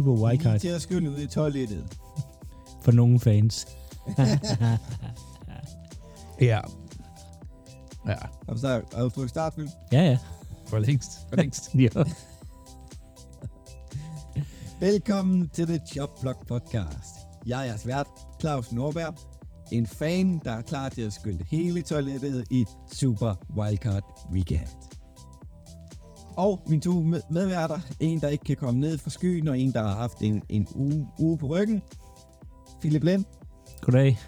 Super Lige Wildcard til at skylde ud i toilettet. for nogle fans. Ja. Ja, Har du, start, har du fået startfilm? ja, ja. for længst. For længst. ja. Velkommen til The Jobblock Podcast. Jeg er jeres vært, Claus Norberg. En fan, der er klar til at skylde hele toilettet i Super Wildcard Weekend. Og mine to med- medværter, en der ikke kan komme ned fra skyen, og en der har haft en, en uge, uge på ryggen. Philip Lind Goddag.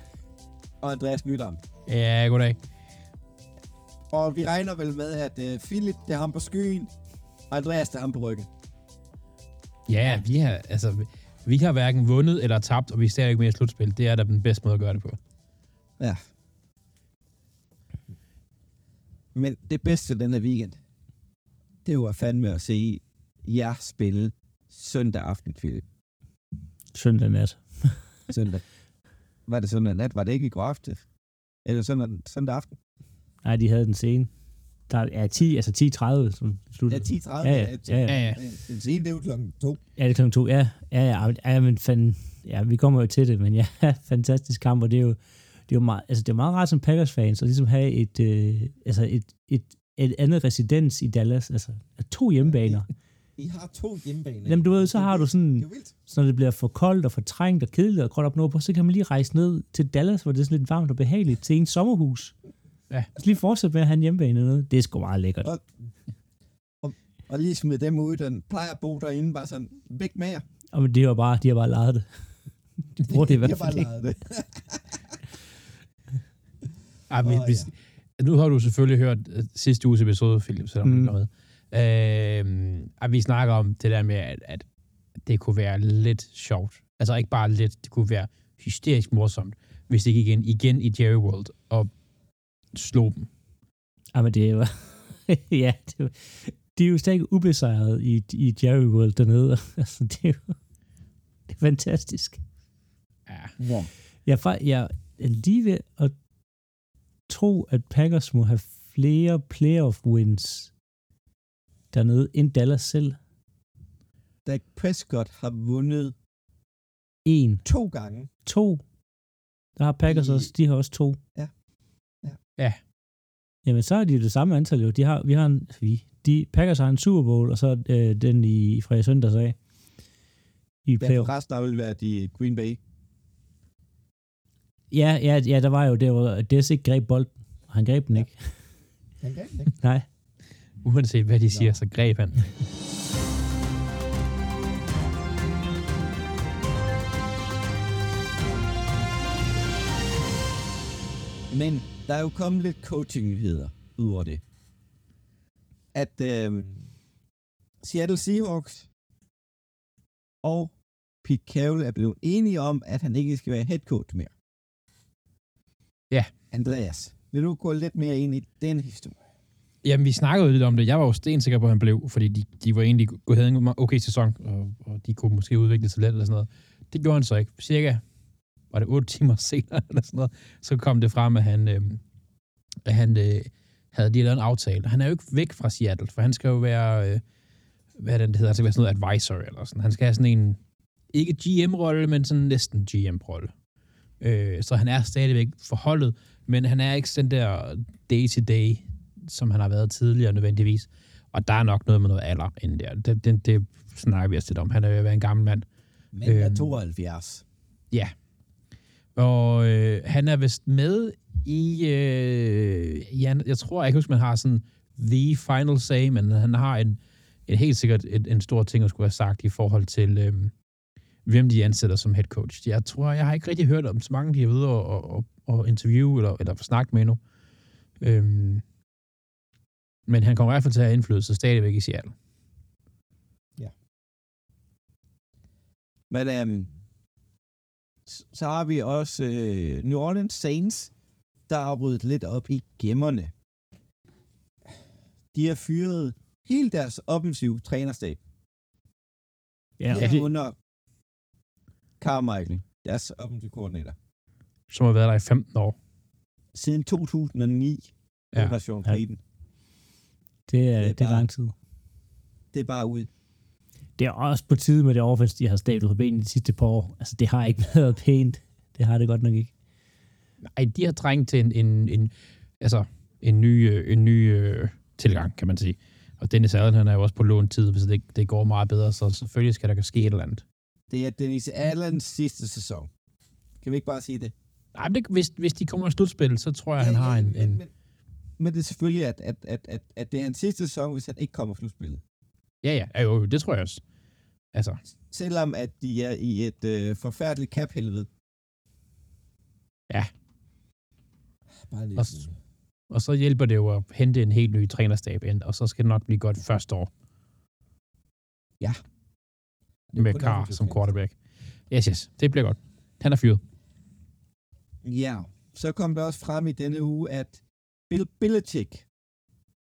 og Andreas Nydam. Ja, goddag. Og vi regner vel med, at uh, Philip det er ham på skyen, og Andreas det er ham på ryggen. Ja, vi har, altså, vi- har hverken vundet eller tabt, og vi er stadig ikke med i slutspil. Det er da den bedste måde at gøre det på. Ja. Men det bedste denne weekend, det var fandme at se jer spille søndag aften, Philip. Søndag nat. Søndag. Var det søndag nat? Var det ikke i går aften? Eller søndag, søndag aften? Nej, de havde den scene. Der er 10, altså 10.30, som Ja, sluttede. 10.30. Ja, ja, ja, ja. Ja, ja. Den scene, det var klokken to. Ja, det er klokken to. Ja, ja, ja, ja men fanden, ja, vi kommer jo til det, men ja, fantastisk kamp, og det er jo, det er jo meget, altså det er meget rart som Packers-fans at ligesom have et, øh, altså et, et, et andet residens i Dallas, altså to hjemmebaner. I har to hjemmebaner. Jamen du ved, så har du sådan, Det så når det bliver for koldt og for trængt og kedeligt og gråt op nordpå, så kan man lige rejse ned til Dallas, hvor det er sådan lidt varmt og behageligt, til en sommerhus. Ja. Så lige fortsætte med at have en hjemmebane nede. Det er sgu meget lækkert. Og, og, og lige smide dem ud, den plejer at bo derinde, bare sådan, væk med jer. Og men det var bare, de har bare lejet det. De bruger det i De har hvert bare fald lejet det. Ej, vi, Åh, vi, Nu har du selvfølgelig hørt uh, sidste uges episode, Philip, selvom mm. Mm. du ikke var med. Øh, at vi snakker om det der med, at, at det kunne være lidt sjovt. Altså ikke bare lidt, det kunne være hysterisk morsomt, hvis det gik ind igen i Jerry World og slog dem. Ja, men det var... ja, det var, de er jo stadig ubesejret i, i Jerry World dernede. altså, det er jo det er fantastisk. Ja. Ja. Jeg jeg er lige ved at tro, at Packers må have flere playoff wins dernede end Dallas selv. Dak Prescott har vundet En, to gange. to. Der har Packers I- også, de har også to. Ja. Ja. Ja. Jamen, så er de det samme antal jo. De har, vi har en, vi, de, Packers har en Super Bowl, og så øh, den i fra søndags af. I Ja, playoff. for resten har vel været i Green Bay. Ja, ja, ja, der var jo der, hvor Des ikke greb bolden. Han greb den Ja. ikke. Han kan ikke. Nej. Uanset hvad de siger, Nå. så greb han. Men der er jo kommet lidt coaching-nyheder ud over det. At øh, Seattle Seahawks og Pete Carroll er blevet enige om, at han ikke skal være head coach mere. Ja. Andreas, vil du gå lidt mere ind i den historie? Jamen, vi snakkede jo lidt om det. Jeg var jo stensikker på, at han blev, fordi de, de var egentlig gået havde en okay sæson, og, og de kunne måske udvikle sig lidt eller sådan noget. Det gjorde han så ikke. Cirka, var det otte timer senere eller sådan noget, så kom det frem, at han, øh, at han øh, havde lige lavet en aftale. Han er jo ikke væk fra Seattle, for han skal jo være, øh, hvad er det, det hedder, skal være sådan noget advisor eller sådan. Han skal have sådan en, ikke GM-rolle, men sådan næsten GM-rolle. Øh, så han er stadigvæk forholdet, men han er ikke sådan der day-to-day, som han har været tidligere nødvendigvis. Og der er nok noget med noget alder inden der. Det, det, det snakker vi også lidt om. Han er jo en gammel mand. Men er Øhm. 72. Og øh, han er vist med i, øh, ja, jeg tror, jeg kan huske, man har sådan the final say, men han har en, en helt sikkert et, en stor ting at skulle have sagt i forhold til, øh, hvem de ansætter som head coach. Jeg tror, jeg har ikke rigtig hørt om så mange, de er ved at, at, at, interviewe eller, eller snakke med endnu. Øhm, men han kommer i hvert fald til at have indflydelse stadigvæk i Seattle. Men øhm, så har vi også øh, New Orleans Saints, der har ryddet lidt op i gemmerne. De har fyret hele deres offensive trænerstab. Ja, Ja, ja. under Carmichael, deres offensive koordinator. Som har været der i 15 år. Siden 2009 Ja. under Sean Ja. Det, er, Det er det er bare- lang tid. Det er bare ud. det er også på tide med det offense, de har stablet på benene de sidste par år. Altså, det har ikke været pænt. Det har det godt nok ikke. Nej, de har trængt til en, en, en, altså, en ny, øh, en ny øh, tilgang, kan man sige. Og Dennis Allen, han er jo også på lån tid, hvis det, det går meget bedre, så selvfølgelig skal der ske et eller andet. Det er Dennis Allens sidste sæson. Kan vi ikke bare sige det? Nej, men det, hvis, hvis de kommer i slutspil, så tror jeg, han har en... Men, en men, men det er selvfølgelig, at, at, at, at, at det er hans sidste sæson, hvis han ikke kommer i slutspillet. ja, ja, ja, jo, det tror jeg også. Altså, Selvom at de er i et øh, forfærdeligt cap-helvede. Ja. Bare lige Og og så hjælper det jo at hente en helt ny trænerstab ind, og så skal det nok blive godt første år med Carr som quarterback. Yes, yes, det bliver godt. Han er fyret. Ja, så kom der også frem i denne uge, at Bill Belichick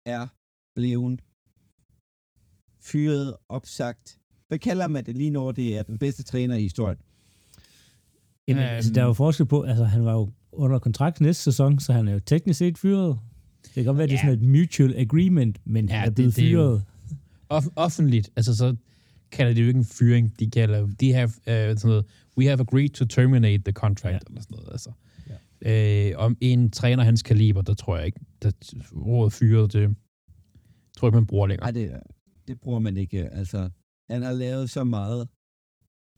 er blevet fyret, opsagt. Hvad kalder man det lige når det er den bedste træner i historien? Jamen, Øhm. altså, der er jo forskel på, altså han var jo under kontrakt næste sæson, så han er jo teknisk set fyret. Det kan godt være, at det er Ja. sådan et mutual agreement, men Ja, han er det- blevet det er jo- fyret. Off- offentligt, altså så kalder de jo ikke en fyring, de kalder, de have, uh, sådan noget, we have agreed to terminate the contract, ja. eller sådan noget, altså. Ja. Øh, om en træner hans kaliber, der tror jeg ikke, der ordet fyret, det tror jeg ikke, man bruger længere. Nej, det, det bruger man ikke. Altså, han har lavet så meget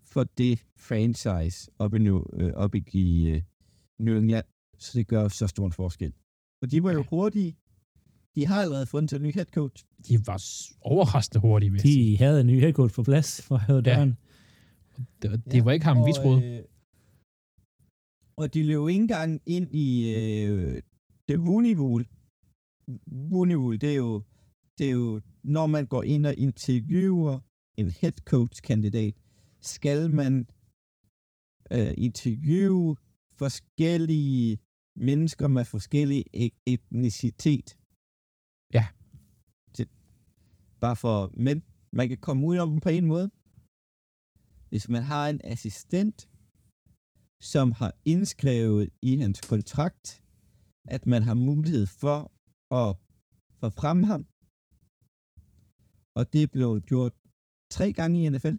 for det franchise op i, New, øh, op i, i øh, New England, så det gør så stor en forskel. Og de var jo hurtige. De har allerede fundet en ny head coach. De var overraskende hurtige, sige. De havde en ny head coach på plads for at døren. Det, det var ikke ham, vi troede. Øh, og de løb ikke engang ind i øh, det Wunivul. Wunivul, det er jo, det er jo, når man går ind og interviewer en head coach kandidat, skal man øh, interviewe forskellige mennesker med forskellig e- etnicitet. Ja. Det, bare for, men man kan komme ud om dem på en måde. Hvis man har en assistent, som har indskrevet i hans kontrakt, at man har mulighed for at få frem ham, og det er blevet gjort tre gange i NFL.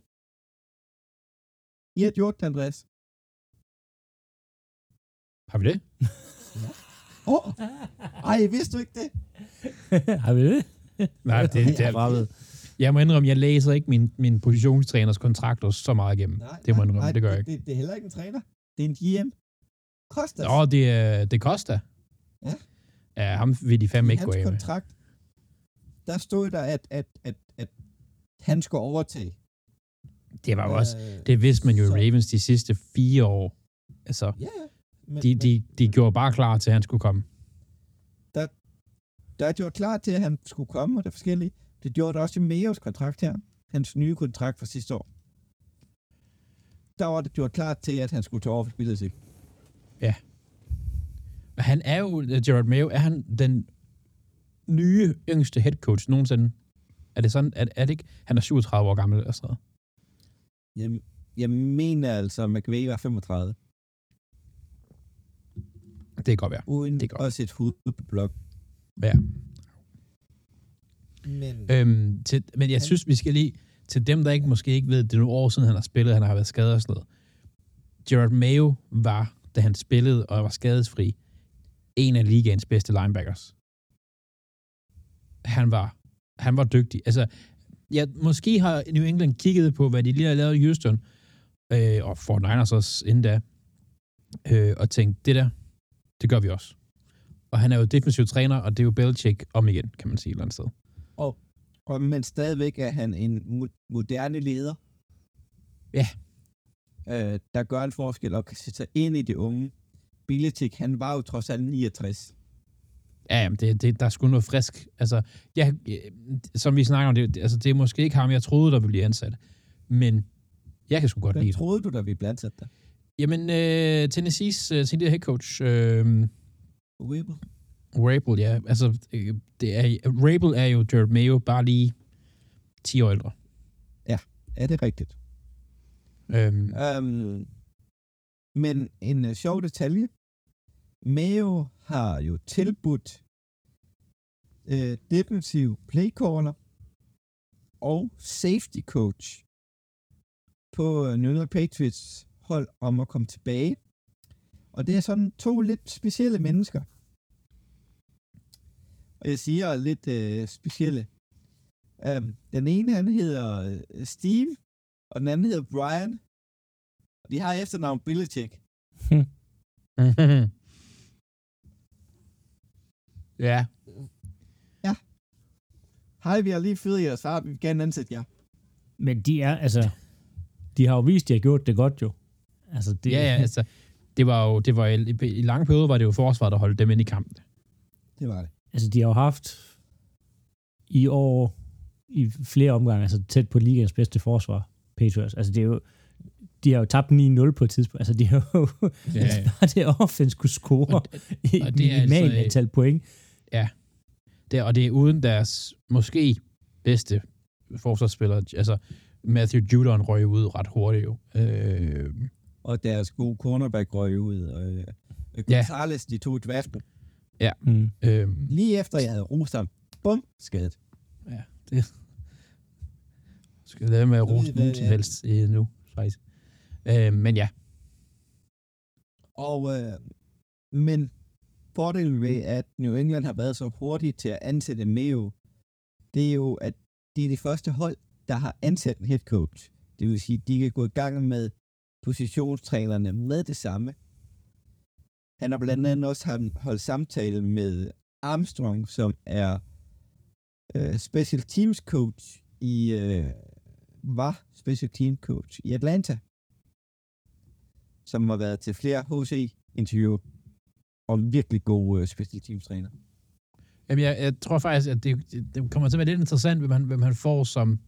I har gjort det, Andreas. Har vi det? Åh, oh, ej, vidste du ikke det? har vi det? Nej, det, det, er bare ved. Jeg må indrømme, jeg læser ikke min, min positionstræners kontrakter så meget igennem. Nej, det må jeg indrømme, nej, det gør jeg ikke. Det, det, er heller ikke en træner. Det er en GM. Kostas. Nå, det er det Costa. Ja. Ja, ham vil de fandme I ikke gå hans af med. kontrakt, der stod der, at, at, at, at han skulle overtage. Det var jo også, Øh, det vidste man jo i så- Ravens de sidste fire år. Altså, Ja, ja. Men, de, de, de gjorde bare klar til, at han skulle komme. der er gjort klar til, at han skulle komme, og det er forskellige. Det gjorde det også i Meos kontrakt her. Hans nye kontrakt fra sidste år. Der var det gjort klar til, at han skulle tage over for spillet sig. Og Han er jo, Gerard Mayo, er han den nye, yngste head coach nogensinde? Er det sådan, er, er det ikke? Han er 37 år gammel eller sådan noget. Jeg, jeg mener altså, at McVay var 35, Det kan godt være. uden Det det godt. også et hoved på blok. Ja. Men, Øhm, til, men jeg Han- synes, vi skal lige, til dem, der ikke måske ikke ved, det er nogle år siden, han har spillet, han har været skadet og sådan noget. Gerard Mayo var, da han spillede og var skadesfri, en af ligaens bedste linebackers. Han var, han var dygtig. Altså, ja, måske har New England kigget på, hvad de lige har lavet i Houston, øh, og Fort Niners også inden da, øh, og tænkt, det der, det gør vi også. Og han er jo defensiv træner, og det er jo Belichick om igen, kan man sige et eller andet sted. og, men stadigvæk er han en mo- moderne leder. Ja. Øh, der gør en forskel og kan sætte sig ind i det unge. Belichick, han var jo trods alt 69. Ja, jamen, det, det, der er sgu noget frisk. Altså, ja, som vi snakker om, det, altså, det er måske ikke ham, jeg troede, der ville blive ansat. Men jeg kan sgu godt lide Hvem det. troede du, der vi blev ansat der? Jamen, øh, Tennessees uh, tidligere head coach, øh, Whipple. Rabel, ja. Altså, øh, det er, Rabel er jo Jared Mayo, bare lige 10 år ældre. Er det rigtigt? Øhm, Um, men en uh, sjov detalje. Mayo har jo tilbudt uh, defensiv playcaller og safety coach på øh, New England Patriots hold om at komme tilbage. Og det er sådan to lidt specielle mennesker. Og jeg siger lidt øh, specielle. Um, den ene, han hedder øh, Steve, og den anden hedder Brian. Og de har efternavn Belichick. ja, Hej, vi har lige fyret jer, så vi vil gerne ansætte jer. Men de er, altså, de har jo vist, at de har gjort det godt jo. Altså, det, ja, ja, altså, det var jo, det var i, i lange perioder var det jo forsvaret, der holdt dem ind i kampen. Det var det. Altså, de har jo haft i år, i flere omgange, altså tæt på ligaens bedste forsvar, Patriots. Altså, det er jo, de har jo tabt 9-0 på et tidspunkt. Altså, de har jo Ja, altså, ja. bare det offense kunne score Og et og det er minimalt altså, antal point. Det, og det er uden deres måske bedste forsvarsspiller. Altså, Matthew Judon røg ud ret hurtigt jo. Øh, Og deres gode cornerback røg ud. Og, øh, Ja. Gonzalez, de tog draften. Mm. øh, Lige efter jeg havde rost ham. Bum, skadet. ja, det skal jeg lade med at rose nogen som helst øh, nu, faktisk. Øh, men ja, Og, øh, men fordelen ved, at New England har været så hurtige til at ansætte Mayo, det er jo, at det er det første hold, der har ansat en head coach. Det vil sige, at de kan gå i gang med positionstrænerne med det samme. Han har blandt andet også holdt samtale med Armstrong, som er øh, special teams coach i, øh, var special team coach i Atlanta, som har været til flere HC-interview og virkelig god øh, special teams træner. Jamen, jeg, jeg tror faktisk, at det, det, kommer til at være lidt interessant, hvem han, hvem han får som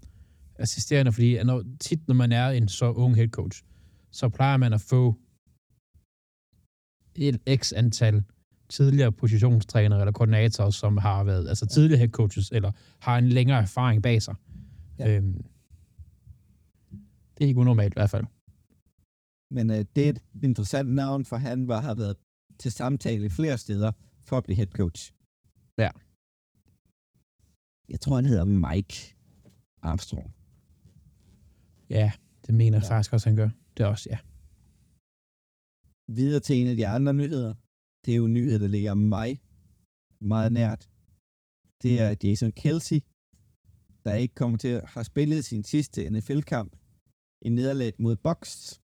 assisterende, fordi når, tit, når man er en så ung head coach, så plejer man at få et x antal tidligere positionstrænere eller koordinatorer, som har været altså tidligere head coaches, eller har en længere erfaring bag sig. Ja. Øhm, det er ikke unormalt i hvert fald. Men øh, det er et interessant navn, for han var, har været til samtale flere steder for at blive head coach. Ja. Jeg tror, han hedder Mike Armstrong. Ja, det mener jeg ja. faktisk også, han gør. Det er også, ja. Videre til en af de andre nyheder. Det er jo en nyhed, der ligger mig meget nært. Det er Jason Kelsey, der ikke kommer til at have spillet sin sidste NFL-kamp i nederlaget mod Bucks.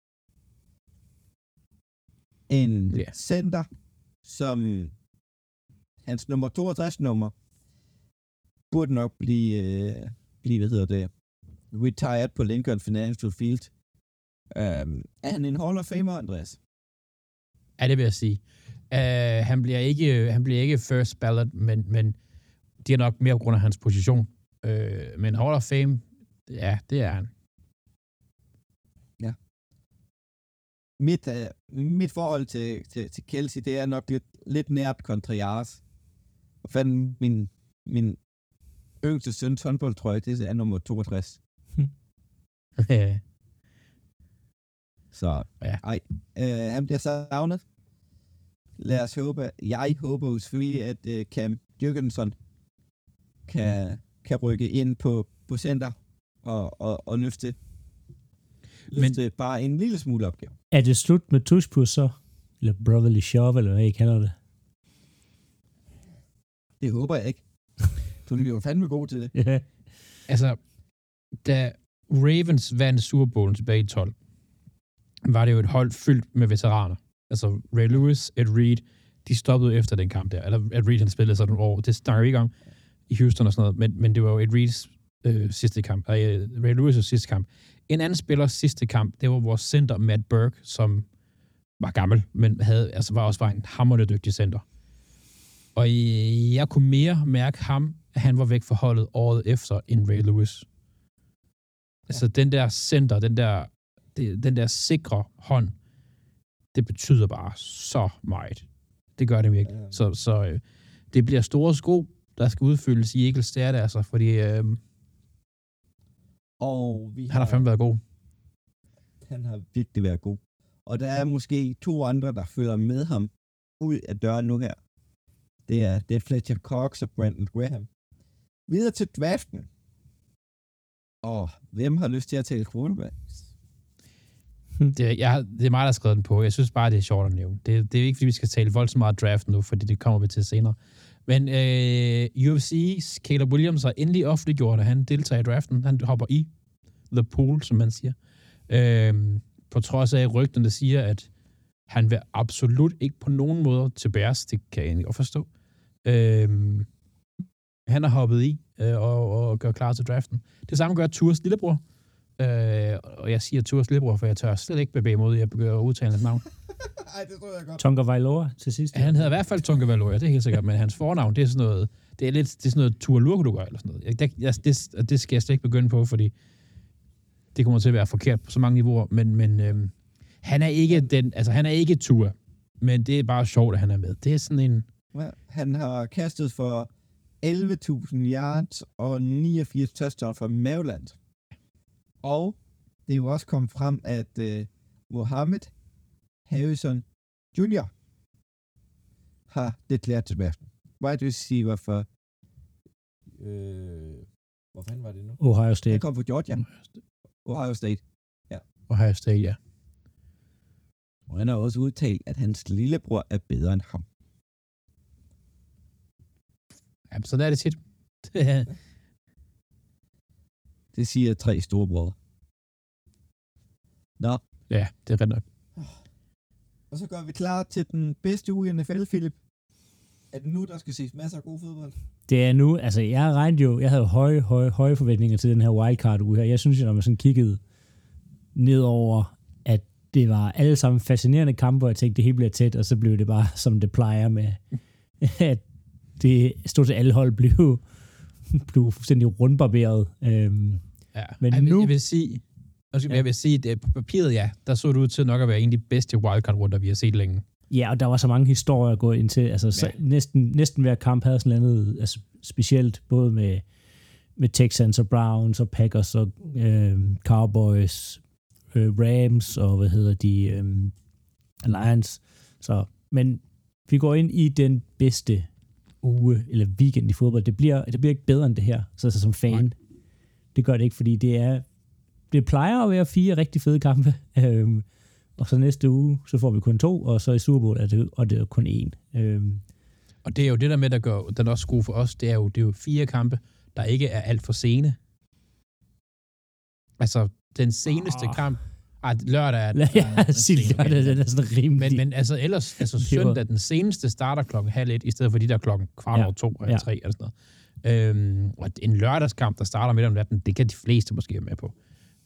En Ja. center, som hans nummer 62 nummer burde nok blive, øh, blive hvad hedder det, retired på Lincoln Financial Field. Um, er han en Hall of Famer, Andreas? Ja, det vil jeg sige. Uh, han, bliver ikke, han bliver ikke first ballot, men, men det er nok mere på grund af hans position. Uh, men Hall of Fame, ja, det er han. Mit, uh, mit forhold til, til, til Kelsey, det er nok lidt, lidt nært kontra jeres. Hvad fanden min, min yngste søns håndboldtrøje, det er nummer 62. Så Ja. ej, øh, han bliver savnet. Lad os håbe, jeg håber jo selvfølgelig, at øh, Cam Jürgensen kan, kan rykke ind på, på center og, og, og løfte, løfte Men, bare en lille smule opgave. Er det slut med Tushpus så? Eller Brotherly Shove, eller hvad I kalder det? Det håber jeg ikke. Du er jo fandme god til det. Ja. Altså, da Ravens vandt Super Bowl tilbage i 12, var det jo et hold fyldt med veteraner. Altså Ray Lewis, Ed Reed, de stoppede efter den kamp der. Eller Ed Reed, han spillede sådan nogle år. Det snakker vi ikke om i Houston og sådan noget, men, men det var jo Ed Reeds øh, sidste kamp. Øh, Ray Lewis' sidste kamp. En anden spillers sidste kamp, det var vores center Matt Burke, som var gammel, men havde, altså var også var en hammerende dygtig center. Og øh, jeg kunne mere mærke ham, at han var væk fra holdet året efter end Ray Lewis. Altså den der center, den der, det, den der sikre hånd, det betyder bare så meget. Det gør det virkelig. Ja. Så, så øh, det bliver store sko, der skal udfyldes i Eagles, altså, fordi øh, Og vi han har fandme været god. han har virkelig været god. Og der er måske to andre, der følger med ham ud af døren nu her. Det er, det er Fletcher Cox og Brandon Graham. Videre til draften. Og hvem har lyst til at tale quarterbacks? Det, jeg, det er mig, der har skrevet den på. Jeg synes bare, det er sjovt at nævne. Det, det er ikke, fordi vi skal tale voldsomt meget draft nu, fordi det kommer vi til senere. Men øh, UFC's Caleb Williams har endelig offentliggjort, at han deltager i draften. Han hopper i the pool, som man siger. Øh, på trods af rygten, der siger, at han vil absolut ikke på nogen måde til Bears. Det kan jeg egentlig godt forstå. Øh, han har hoppet i øh, og, og gør klar til draften. Det samme gør Tours lillebror. Øh, og jeg siger Tours lillebror, for jeg tør slet ikke bevæge mod, jeg begynder at udtale hans navn. Ej, det tror jeg godt. Tonga Vailoa til sidst. Han hedder i hvert fald Tonke Valoria, det er helt sikkert, men hans fornavn, det er sådan noget, det er lidt, det er sådan noget Tualurkudugar eller sådan noget. Jeg, det, jeg, det, det skal jeg slet ikke begynde på, fordi det kommer til at være forkert på så mange niveauer, men, men øhm, han er ikke den, altså han er ikke Tua, men det er bare sjovt, at han er med. Det er sådan en, Ja, Han har kastet for 11.000 yards og 89 touchdowns for Maryland. Og det er jo også kommet frem, at uh, Mohammed Harrison Jr. har deklareret til draften. Wide receiver for... Øh, hvor fanden var det nu? Ohio Han State. kom fra Georgia. Ohio State. Ohio State, ja. Og han har også udtalt, at hans lillebror er bedre end ham. Jamen, sådan er det tit. Det er- siger tre store brødre. Nå, ja, det er ret nok. Og så gør vi klar til den bedste uge i NFL, Philip. Er det nu, der skal ses masser af god fodbold? Det er nu, altså jeg regnede jo, jeg havde høje, høje, høje forventninger til den her wildcard uge her. Jeg synes jo, når man sådan kiggede ned over, at det var alle sammen fascinerende kampe, og jeg tænkte, det hele bliver tæt, og så blev det bare, som det plejer med, at det stort set alle hold blev, blev fuldstændig rundbarberet. Øhm, Ja. Men jeg, nu- jeg vil sige, undskyld, Ja. jeg vil sige, at på papiret, ja, der så det ud til nok at være en af de bedste wildcard-runder, vi har set længe. Ja, og der var så mange historier at gå ind til. Altså, så Ja. næsten, næsten hver kamp havde sådan noget altså, specielt, både med, med Texans og Browns og Packers og øh, Cowboys, øh, Rams og hvad hedder de, øh, Lions. Så, men vi går ind i den bedste uge eller weekend i fodbold. Det bliver, det bliver ikke bedre end det her, så altså, som fan. Nej. Det gør det ikke, fordi det er det plejer at være fire rigtig fede kampe. Øhm, og så næste uge, så får vi kun to, og så i Super Bowl er det, og det er kun én. Øhm, Og det er jo det der med, der gør den også god for os, det er jo, det er jo fire kampe, der ikke er alt for sene. Altså, den seneste Ah. kamp, ej, lørdag er, jeg sige, sen, lørdag, den er sådan rimelig. Men, men altså ellers, altså søndag, den seneste starter klokken halv et, i stedet for de der klokken kvart Ja. over to eller Ja. tre eller sådan noget. Øhm, og en lørdagskamp, der starter midt om natten, det kan de fleste måske være med på,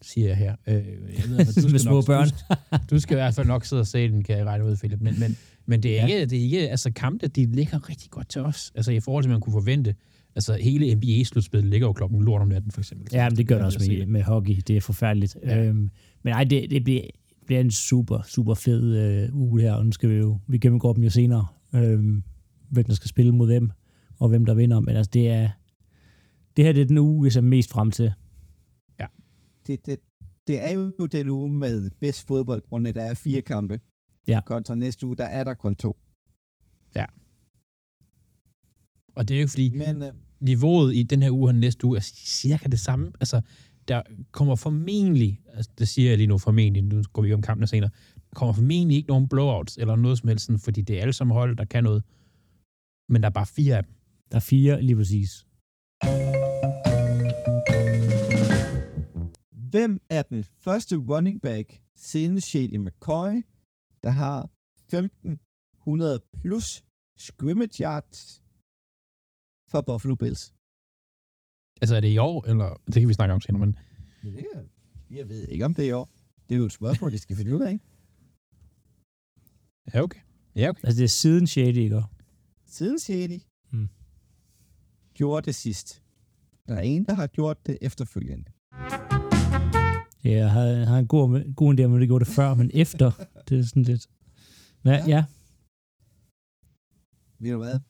siger jeg her. Øh, jeg ved, at Med små nok, børn. Du, du skal i hvert fald nok sidde og se den, kan jeg regne ud, Philip. Men, men, men det er ikke, det er ikke, altså kampene, de ligger rigtig godt til os. Altså i forhold til, hvad man kunne forvente. Altså hele NBA-slutspillet ligger jo klokken lort om natten, for eksempel. Ja, men det gør det også vil med, med hockey. Det er forfærdeligt. Ja. Ja. Øhm, men nej, det, det bliver, bliver en super, super fed øh, uge her, og nu skal vi jo, vi gennemgår dem jo senere, øhm, hvem der skal spille mod hvem, og hvem der vinder. Men altså, det er, det her det er den uge, jeg ser mest frem til. Det, det, det er jo den uge med bedst fodbold, hvor der er fire kampe. Ja. Kontra næste uge, der er der kun to. Og det er jo ikke fordi, Men øh, niveauet i den her uge og næste uge er cirka det samme. Altså, der kommer formentlig, altså, det siger jeg lige nu formentlig, nu går vi om kampene senere, der kommer formentlig ikke nogen blowouts eller noget som helst, sådan, fordi det er alle sammen hold, der kan noget. Men der er bare fire af dem. Der er fire, lige præcis. hvem er den første running back siden Shady McCoy, der har 1500 plus scrimmage yards for Buffalo Bills? Altså, er det i år, eller det kan vi snakke om senere, men Jeg ved ikke, om det er i år. Det er jo et spørgsmål, de skal finde ud af. ja, okay. Ja, okay. Altså, det er siden 6. ikke? Siden Shady Hmm. gjorde det sidst. Der er en, der har gjort det efterfølgende. Ja, jeg har, har en god, god idé om, at det gjorde det før, men efter, det er sådan lidt... Ja, Ja. ja. Ved du hvad?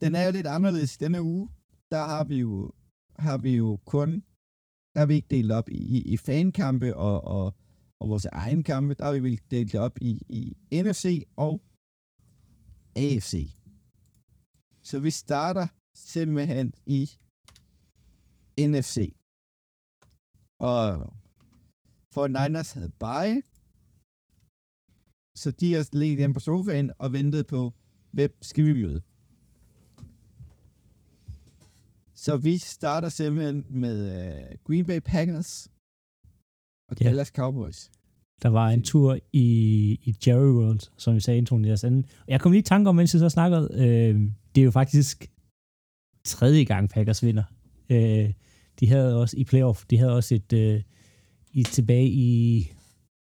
Den er jo lidt anderledes denne uge. Der har vi jo, har vi jo kun, der har vi ikke delt op i, i fankampe og, og, og vores egen kampe. Der har vi vel delt op i, i NFC og AFC. Så vi starter simpelthen i NFC. Og for Niners havde bye, så de har ligget hjemme på sofaen og ventet på, hvem skal vi møde. Så vi starter simpelthen med uh, Green Bay Packers og Ja. Dallas Cowboys. Der var en tur i, i Jerry World, som vi sagde introen i jeres anden. Og jeg kom lige i tanke om, mens jeg så snakkede, øh, det er jo faktisk tredje gang Packers vinder. Øh, de havde også i playoff, de havde også et øh, i, tilbage i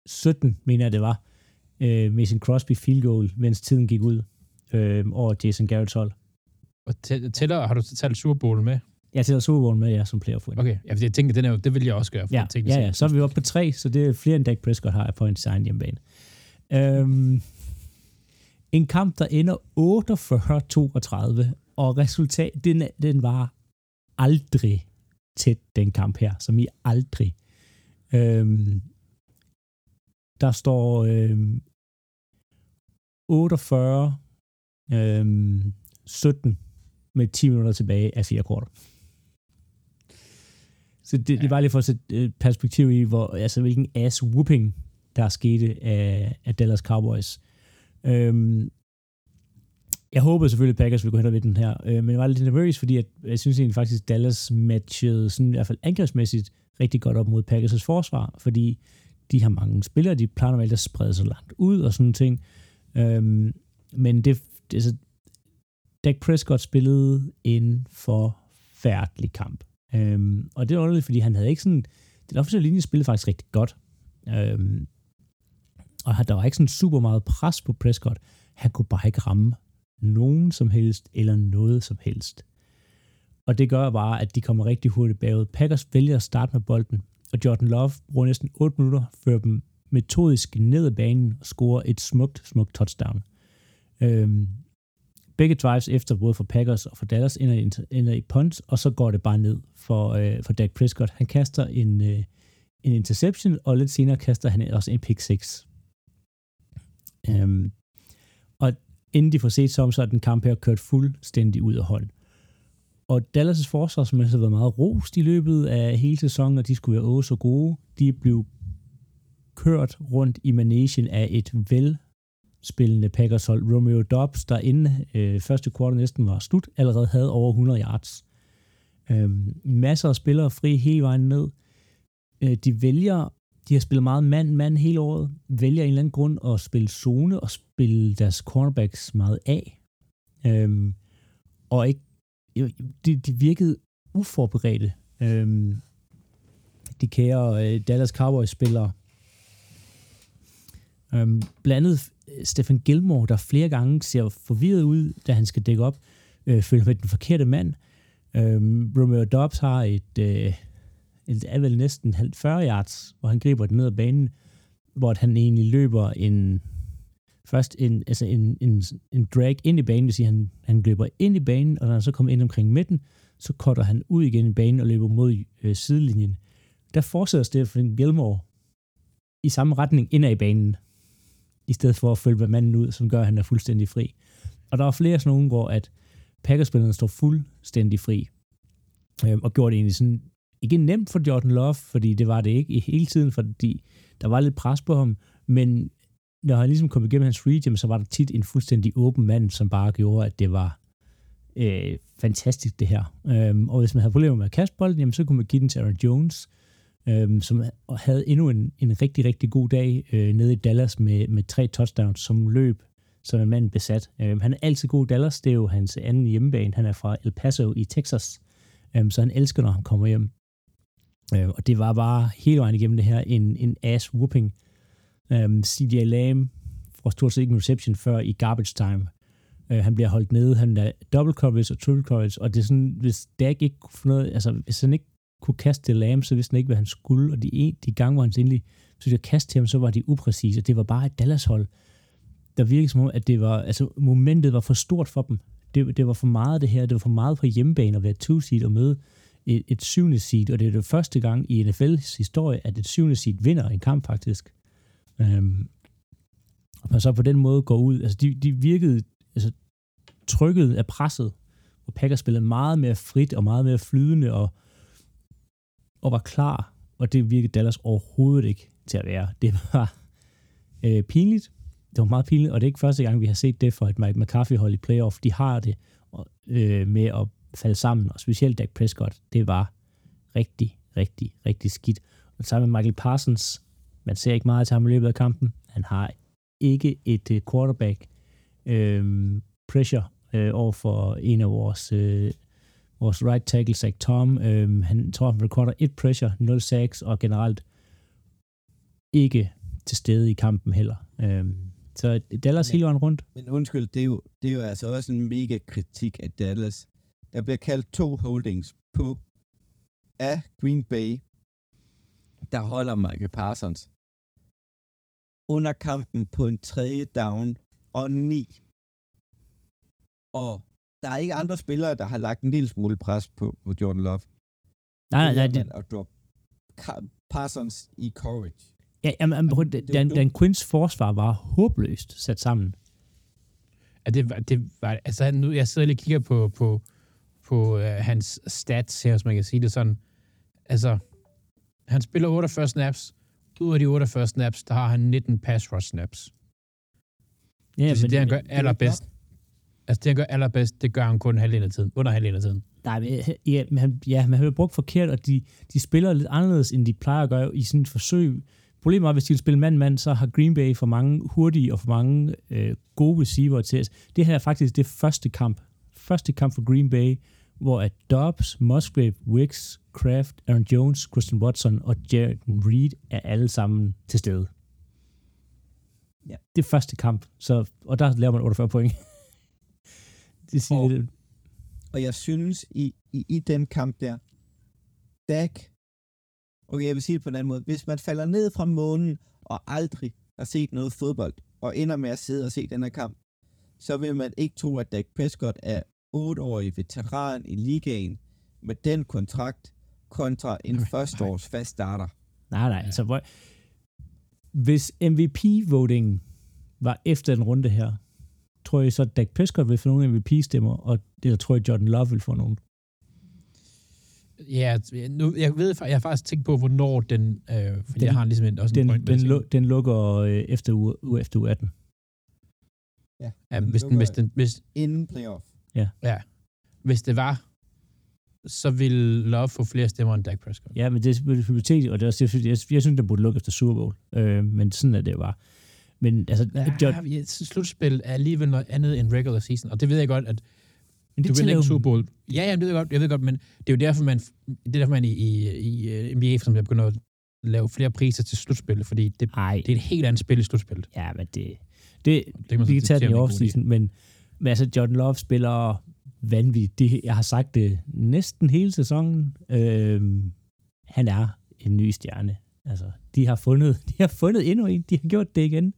17, mener jeg det var, øh, Mason Crosby field goal, mens tiden gik ud øh, over Jason Garrett's hold. Og tæ- tæller, har du talt Super med? Jeg tæller Super Bowl med jer som playoff winner. Okay, ja, jeg tænker, den er jo, det vil jeg også gøre. For Ja, ja, ja, så er vi oppe på tre, så det er flere end Dak Prescott har på en egen hjemmebane. Øhm, en kamp, der ender 48-32, og resultat, den, den var aldrig tæt, den kamp her, som i aldrig. Øhm, der står øhm, 48 øhm, 17 med 10 minutter tilbage af fire kvarter. Så det, ja. det er bare lige for at sætte øh, perspektiv i, hvor, altså, hvilken ass-whooping, der er sket af, af Dallas Cowboys. Øhm, jeg håbede selvfølgelig, at Packers ville gå hen og vinde den her, øh, men jeg var lidt nervøs, fordi at, jeg synes egentlig faktisk, at Dallas matchede sådan, i hvert fald angrebsmæssigt rigtig godt op mod Packers' forsvar, fordi de har mange spillere, de plejer normalt at sprede sig langt ud og sådan ting. Øhm, men det, det altså, Dak Prescott spillede en forfærdelig kamp. Øhm, og det er underligt, fordi han havde ikke sådan... Den offensive linje spillede faktisk rigtig godt. Øhm, og der var ikke sådan super meget pres på Prescott. Han kunne bare ikke ramme nogen som helst, eller noget som helst. Og det gør bare, at de kommer rigtig hurtigt bagud. Packers vælger at starte med bolden, og Jordan Love bruger næsten 8 minutter, før dem metodisk ned ad banen og scorer et smukt, smukt touchdown. Øhm, begge drives efter, både for Packers og for Dallas, ender i, ender i punt, og så går det bare ned for, øh, for Dak Prescott. Han kaster en, øh, en interception, og lidt senere kaster han også en pick 6. Øhm, og inden de får set som, så er den kamp her kørt fuldstændig ud af hånd. Og Dallas' forsvar, som altså har været meget rost i løbet af hele sæsonen, og de skulle være åh så gode, de blev kørt rundt i managen af et vel spillende Packers hold. Romeo Dobbs, der inden øh, første kvartal næsten var slut, allerede havde over 100 yards. Øh, masser af spillere fri hele vejen ned. Øh, de vælger, de har spillet meget mand-mand hele året, vælger en eller anden grund at spille zone og spille deres cornerbacks meget af. Øh, og ikke, de, de virkede uforberedte. Øh, de kære øh, Dallas Cowboys-spillere. Øhm, blandet Øh, Stefan Gilmore, der flere gange ser forvirret ud, da han skal dække op, øh, føler med den forkerte mand. Øh, Romeo Dobbs har et, øh, et er vel næsten 40 yards, hvor han griber den ned ad banen, hvor han egentlig løber en først en, altså en, en, en drag ind i banen, det vil sige, han, han løber ind i banen, og når han så kommer ind omkring midten, så cutter han ud igen i banen og løber mod øh, sidelinjen. Der fortsætter Stefan Gilmore i samme retning ind i banen, i stedet for at følge manden ud, som gør, at han er fuldstændig fri. Og der er flere sådan nogle, hvor at Packers-spillerne står fuldstændig fri, øh, og gjorde det egentlig sådan, ikke nemt for Jordan Love, fordi det var det ikke i hele tiden, fordi der var lidt pres på ham, men når han ligesom kom igennem hans read, så var der tit en fuldstændig åben mand, som bare gjorde, at det var øh, fantastisk det her. Øhm, og hvis man havde problemer med at kaste bolden, jamen, så kunne man give den til Aaron Jones, øhm, som havde endnu en, en rigtig, rigtig god dag øh, nede i Dallas med, med tre touchdowns, som løb som en mand besat. Øh, han er altid god i Dallas, det er jo hans anden hjemmebane. Han er fra El Paso i Texas, øhm, så han elsker, når han kommer hjem. Øh, og det var bare hele vejen igennem det her en, en ass-whooping. Øhm, CJ Lamb får stort set ikke en reception før i garbage time. Øh, han bliver holdt nede, han er double coverage og triple coverage, og det er sådan, hvis Dak ikke kunne få noget, altså hvis han ikke kunne kaste til Lamb, så vidste han ikke, hvad han skulle, og de, en, de gange, hvor han endelig så jeg kaste til ham, så var de upræcise, og det var bare et Dallas-hold, der virkede som om, at det var, altså momentet var for stort for dem. Det, det var for meget det her, det var for meget på hjemmebane at være two seed og møde et, et syvende seed, og det er det første gang i NFL's historie, at et syvende seed vinder en kamp faktisk. Øhm, og så på den måde går ud, altså de, de virkede altså, trykket af presset, og Packers spillede meget mere frit og meget mere flydende og, og var klar, og det virkede Dallas overhovedet ikke til at være. Det var øh, pinligt, det var meget pinligt, og det er ikke første gang, vi har set det for et Mike McCarthy-hold i playoff. De har det øh, med at falde sammen, og specielt Dak Prescott, det var rigtig, rigtig, rigtig skidt. Og sammen med Michael Parsons, man ser ikke meget til ham i løbet af kampen. Han har ikke et øh, quarterback øh, pressure øh, over for en af vores, øh, vores right tackle, Zach Tom. Øh, han tror, han recorder et pressure, 0 sacks, og generelt ikke til stede i kampen heller. Øh, så Dallas hele vejen rundt. Men undskyld, det er, jo, det er jo altså også en mega kritik af Dallas. Der bliver kaldt to holdings på af Green Bay, der holder Michael Parsons under kampen på en tredje down og ni. Og der er ikke andre spillere, der har lagt en lille smule pres på, på Jordan Love. Nej, nej, nej. Det... At drop Parsons i courage. Ja, jamen, prøv, det, Dan, Dan Quinns forsvar var håbløst sat sammen. Ja, det, var, det var, altså nu, jeg sidder lige og kigger på, på, på uh, hans stats her, hvis man kan sige det sådan. Altså, han spiller 48 snaps. Ud af de 48 snaps, der har han 19 pass rush snaps. Ja, det, men det, han gør allerbedst. Altså, det han gør allerbedst, det gør han kun halvdelen af tiden. Under halvdelen af tiden. Nej, men, ja, men han, ja, man har brugt forkert, og de, de spiller lidt anderledes, end de plejer at gøre i sådan et forsøg. Problemet er, hvis de vil spille mand-mand, så har Green Bay for mange hurtige og for mange øh, gode receiver til os. Det her er faktisk det første kamp. Første kamp for Green Bay, hvor at Dobbs, Musgrave, Wicks, Kraft, Aaron Jones, Christian Watson og Jared Reed er alle sammen til stede. Ja. Det er første kamp, så, og der laver man 48 point. Det siger og, det. Og jeg synes, i, i, i den kamp der, Dak, okay, jeg vil sige det på en anden måde, hvis man falder ned fra månen og aldrig har set noget fodbold, og ender med at sidde og se den her kamp, så vil man ikke tro, at Dak Prescott er 8-årig veteran i ligaen med den kontrakt kontra en førsteårs fast starter. Nej, nej. Altså, hvor, hvis MVP-votingen var efter den runde her, tror jeg så, at Dak Prescott vil få nogle MVP-stemmer, og det der tror jeg, Jordan Love vil få nogen. Ja, nu, jeg ved, jeg har faktisk tænkt på, hvornår den, øh, fordi den, jeg har ligesom en, også den, en point, den, lu, den lukker øh, efter uge, efter uge 18. Ja, ja hvis, den, hvis, den, hvis, inden playoff. Ja. ja. Hvis det var, så ville Love få flere stemmer end Dak Prescott. Ja, men det er hypotetisk, og det er også, jeg, jeg, jeg synes, den burde lukke efter Super Bowl. Øh, men sådan er det bare. Men altså, ja, John, ja, slutspil er alligevel noget andet end regular season, og det ved jeg godt, at men det du vil ikke Super Bowl. Ja, ja, det ved jeg godt, jeg ved godt, men det er jo derfor, man, det er derfor, man i, i, i NBA, som jeg begynder at lave flere priser til slutspillet, fordi det, Ej. det er et helt andet spil i slutspillet. Ja, men det, det, det vi kan tage den i offseason, men, men altså, Jordan Love spiller vanvittigt. Det, jeg har sagt det næsten hele sæsonen. Øh, han er en ny stjerne. Altså, de har fundet, de har fundet endnu en. De har gjort det igen.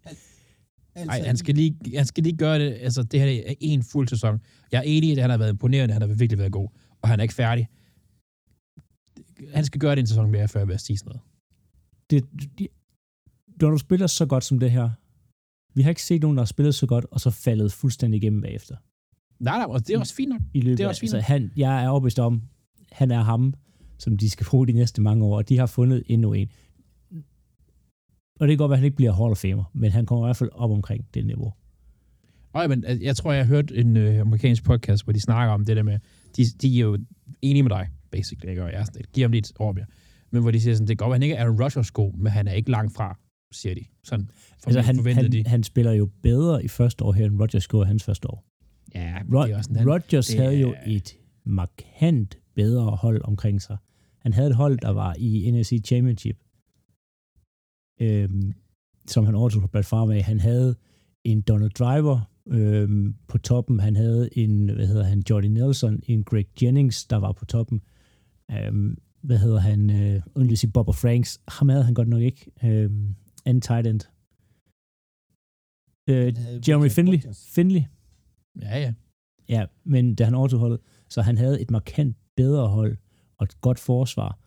Altså, Ej, han skal, lige, han skal lige gøre det. Altså, det her er en fuld sæson. Jeg er enig i, at han har været imponerende. Han har virkelig været god. Og han er ikke færdig. Han skal gøre det en sæson mere, før jeg vil sige sådan noget. Det, de, når du spiller så godt som det her, vi har ikke set nogen, der har spillet så godt, og så faldet fuldstændig igennem bagefter. Nej, nej, det er også fint nok. I løbet det er også fint altså, han, jeg er overbevist om, han er ham, som de skal bruge de næste mange år, og de har fundet endnu en. Og det kan godt være, at han ikke bliver Hall of Famer, men han kommer i hvert fald op omkring det niveau. Nej, men jeg tror, jeg har hørt en øh, amerikansk podcast, hvor de snakker om det der med, de, de er jo enige med dig, basically, ikke? og jeg giver ham lidt over mere. Men hvor de siger sådan, det går godt, at han ikke er en Rodgers god, men han er ikke langt fra, siger de. Sådan altså, han, han, de. han spiller jo bedre i første år her, end Rodgers gjorde hans første år. Ja, Rod- det er også Rodgers det havde jo et markant bedre hold omkring sig. Han havde et hold, der var i NFC Championship, øhm, som han overtog på Brad Favre af. Han havde en Donald Driver øhm, på toppen. Han havde en, hvad hedder han, Jordy Nelson, en Greg Jennings, der var på toppen. Øhm, hvad hedder han, øh, undelig sige Bob og Franks. Ham havde han godt nok ikke. Øhm, anden tight end. Øh, Jeremy Finley. Finley. Ja, ja. Ja, men da han overtog holdet, så han havde et markant bedre hold og et godt forsvar.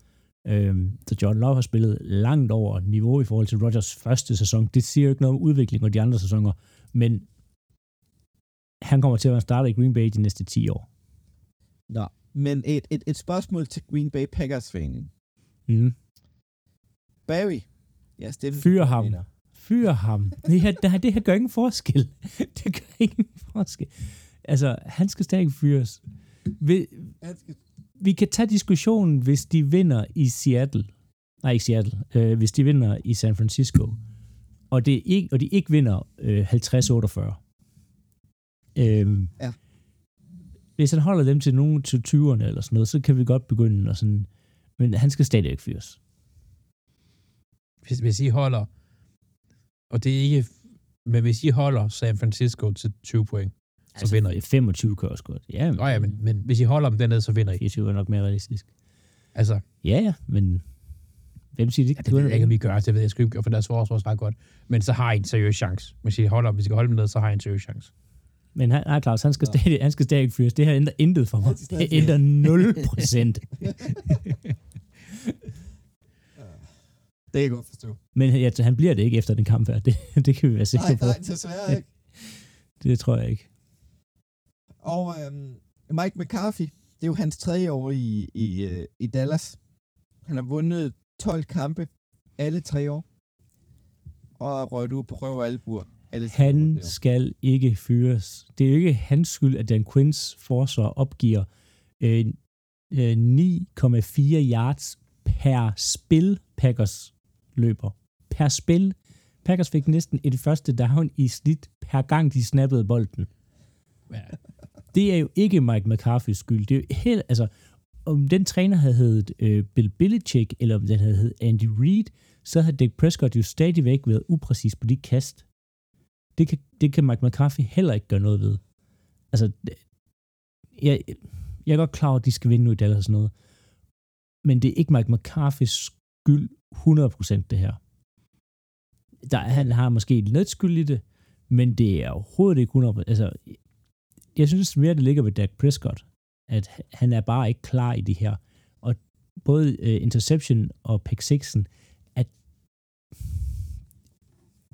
Øhm, så John Love har spillet langt over niveau i forhold til Rodgers første sæson. Det siger jo ikke noget om udvikling og de andre sæsoner, men han kommer til at være starter i Green Bay de næste 10 år. Nå, men et, et, et spørgsmål til Green Bay Packers-fanen. Mm. Barry. Ja, Steffen. Fyr ham. fyr ham. Det her, det her, det her gør ingen forskel. Det gør ingen forskel. Altså, han skal stadig fyres. Vi, vi kan tage diskussionen, hvis de vinder i Seattle. Nej, ikke Seattle. Øh, hvis de vinder i San Francisco. Og, det er ikke, og de ikke vinder øh, 50-48. Øhm, Ja. Hvis han holder dem til nogen til 20'erne eller sådan noget, så kan vi godt begynde og sådan... Men han skal stadig ikke fyres. Hvis, hvis I holder, og det er ikke, men hvis I holder San Francisco til 20 point, så altså, vinder I. 25 kører også godt. Ja, Nå ja, men, men hvis I holder dem dernede, så vinder I. 24 er nok mere realistisk. Altså, Ja, ja, men hvem siger det ja, ikke? det ved jeg ikke, om I gør, det ved jeg sgu ikke, for deres forsvar er ret godt. Men så har I en seriøs chance. Hvis I holder, hvis I kan holde dem ned, så har I en seriøs chance. Men han, nej, Claus, han skal, stadig, han skal stadig ikke fyres. Det her ændrer intet for mig. Det ændrer 0 procent. Det kan jeg godt forstå. Men ja, han bliver det ikke efter den kamp her. Det, det kan vi være sikre Nej, på. nej, desværre ikke. Det tror jeg ikke. Og øhm, Mike McCarthy, det er jo hans tredje år i, i, øh, i Dallas. Han har vundet 12 kampe, alle tre år. Og røget ud på røv og albuer. Alle Han år. skal ikke fyres. Det er jo ikke hans skyld, at Dan Quinns forsvar opgiver øh, øh, 9,4 yards per spil, Packers løber. Per spil. Packers fik næsten et første down i snit per gang, de snappede bolden. Ja. Det er jo ikke Mike McCarthy's skyld. Det er jo helt, altså, om den træner havde heddet øh, Bill Belichick, eller om den havde heddet Andy Reid, så havde Dick Prescott jo stadigvæk været upræcis på de kast. Det kan, det kan Mike McCarthy heller ikke gøre noget ved. Altså, jeg, jeg er godt klar over, at de skal vinde nu i Dallas og sådan noget. Men det er ikke Mike McCarthy's skyld 100% det her. Der, han har måske lidt skyld i det, men det er overhovedet ikke 100%. Altså, jeg synes mere, det ligger ved Dak Prescott, at han er bare ikke klar i det her. Og både uh, interception og pick sixen, at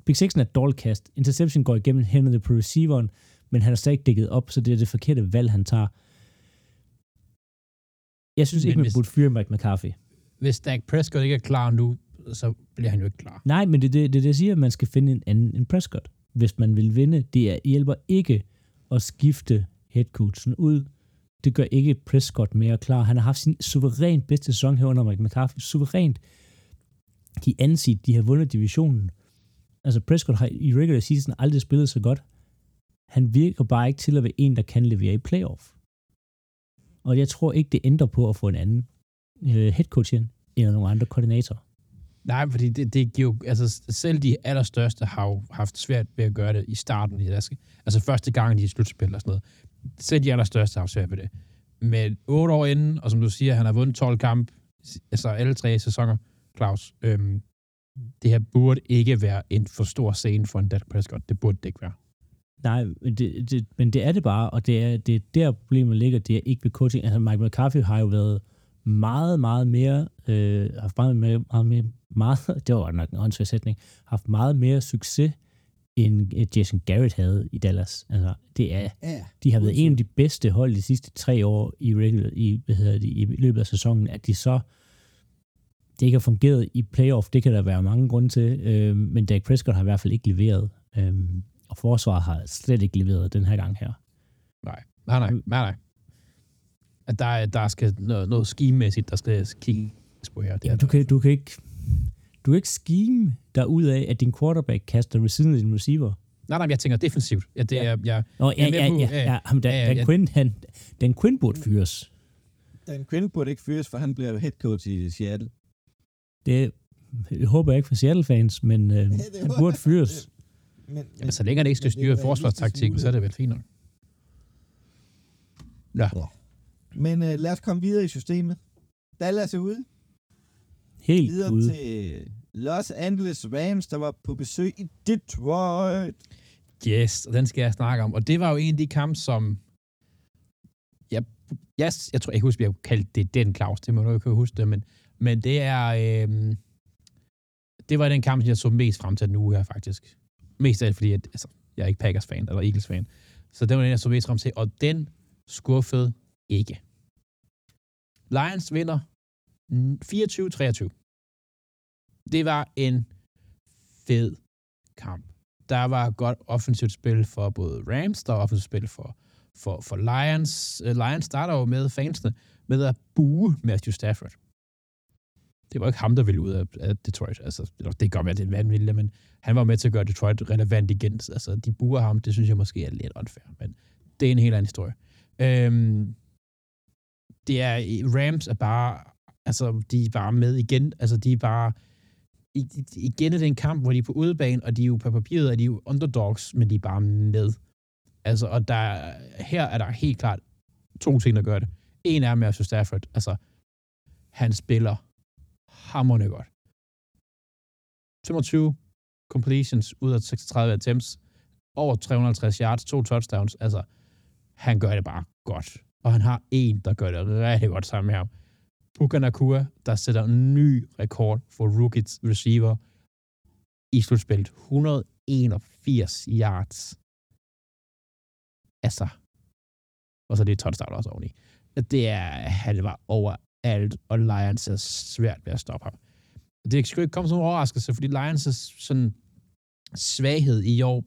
pick sixen er et dårligt kast. Interception går igennem hænderne på receiveren, men han er stadig dækket op, så det er det forkerte valg, han tager. Jeg synes Men ikke, man hvis- burde fyre Mike McCarthy. Hvis Dak Prescott ikke er klar nu, så bliver han jo ikke klar. Nej, men det er det, det, det, jeg siger, at man skal finde en anden end Prescott, hvis man vil vinde. Det er, hjælper ikke at skifte headcoachen ud. Det gør ikke Prescott mere klar. Han har haft sin suverænt bedste sæson her under Mike McCarthy. Suverænt. De anset, de har vundet divisionen. Altså Prescott har i regular season aldrig spillet så godt. Han virker bare ikke til at være en, der kan levere i playoff. Og jeg tror ikke, det ændrer på at få en anden øh, headcoach ind, eller nogle andre koordinatorer. Nej, fordi det, det giver jo, altså selv de allerstørste har jo haft svært ved at gøre det i starten i deres, altså første gang de er i slutspil og sådan noget. Selv de allerstørste har haft svært ved det. Men otte år inden, og som du siger, han har vundet 12 kamp, altså alle tre sæsoner, Claus, øhm, det her burde ikke være en for stor scene for en Dak Prescott. Det burde det ikke være. Nej, men det, det, men det er det bare, og det er, det er der problemet ligger, det er ikke ved coaching. Altså Mike McCarthy har jo været meget, meget mere, øh, haft meget mere, meget mere, meget, det var nok en åndssvær sætning, haft meget mere succes, end Jason Garrett havde i Dallas. Altså, det er, Ja, de har været en af de bedste hold de sidste tre år i, regular, i, hvad hedder det, i løbet af sæsonen, at de så det ikke har fungeret i playoff, det kan der være mange grunde til, øh, men Dak Prescott har i hvert fald ikke leveret, øh, og forsvaret har slet ikke leveret den her gang her. Nej, nej, nej, nej, nej. At der, er- der skal noget, noget skimæssigt, der skal kigge på her. Det er Jamen, du, der. kan, du kan ikke du kan ikke scheme dig ud af, at din quarterback kaster ved siden af din receiver. Nej, nej, jeg tænker defensivt. Ja, det er, jeg, Nå, ja, Jeg ja, ja, ja, ja, ja, Dan, ja, ja, Dan, Quinn, han, Dan Quinn burde fyres. Dan Quinn burde ikke fyres, for han bliver head coach i Seattle. Det jeg håber jeg ikke for Seattle-fans, men øh, han burde fyres. Men, men, jamen, så længe det ikke skal styre en forsvarstaktikken, så er det vel fint nok. Ja. Men uh, lad os komme videre i systemet. Dallas er ude. Helt Videre ude. til Los Angeles Rams, der var på besøg i Detroit. Yes, og den skal jeg snakke om. Og det var jo en af de kampe, som... Jeg, jeg, jeg tror, jeg kan huske, at jeg kaldte det den Claus. Det må du ikke huske det, men, men det er... Øhm, det var den kamp, jeg så mest frem til den uge her, faktisk. Mest af det, fordi at, altså, jeg er ikke Packers-fan, eller Eagles-fan. Så det var den, jeg så mest frem til, og den skuffede ikke. Lions vinder 24-23. Det var en fed kamp. Der var godt offensivt spil for både Rams, der var offensivt spil for, for, for Lions. Øh, Lions starter jo med fansene med at bue Matthew Stafford. Det var ikke ham, der ville ud af, af Detroit. Altså, det kan godt være, det er vanvittigt, men han var med til at gøre Detroit relevant igen. Altså, de buer ham, det synes jeg måske er lidt unfair, men det er en helt anden historie. Øhm, det er, Rams er bare, altså, de er bare med igen. Altså, de er bare, igen er det en kamp, hvor de er på udebane, og de er jo på papiret, er de jo underdogs, men de er bare med. Altså, og der, her er der helt klart to ting, der gør det. En er Matthew Stafford. Altså, han spiller hammerne godt. 25 completions ud af 36 attempts, over 350 yards, to touchdowns. Altså, han gør det bare godt. Og han har en, der gør det rigtig godt sammen med ham. Puka Nakua, der sætter en ny rekord for rookies receiver i slutspillet. 181 yards. Altså. Og så det er touchdown også oveni. Det er, han var over alt, og Lions er svært ved at stoppe ham. Det skal ikke komme som en overraskelse, fordi Lions er sådan svaghed i år,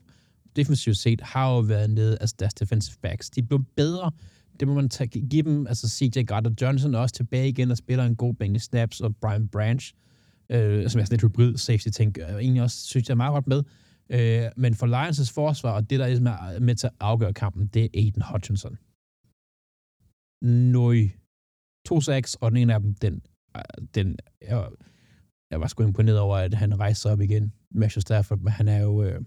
defensivt set, har jo været nede af deres defensive backs. De blev bedre, det må man tage, give dem, altså CJ Gardner Johnson også tilbage igen og spiller en god Benny Snaps, og Brian Branch, øh, som er sådan lidt hybrid safety ting, og egentlig også synes jeg er meget godt med. Øh, men for Lions' forsvar, og det der ligesom er med til at afgøre kampen, det er Aiden Hutchinson. Nøj. To sacks, og den ene af dem, den, øh, den jeg, jeg var sgu imponeret over, at han rejste op igen. Matthew Stafford, men han er jo øh,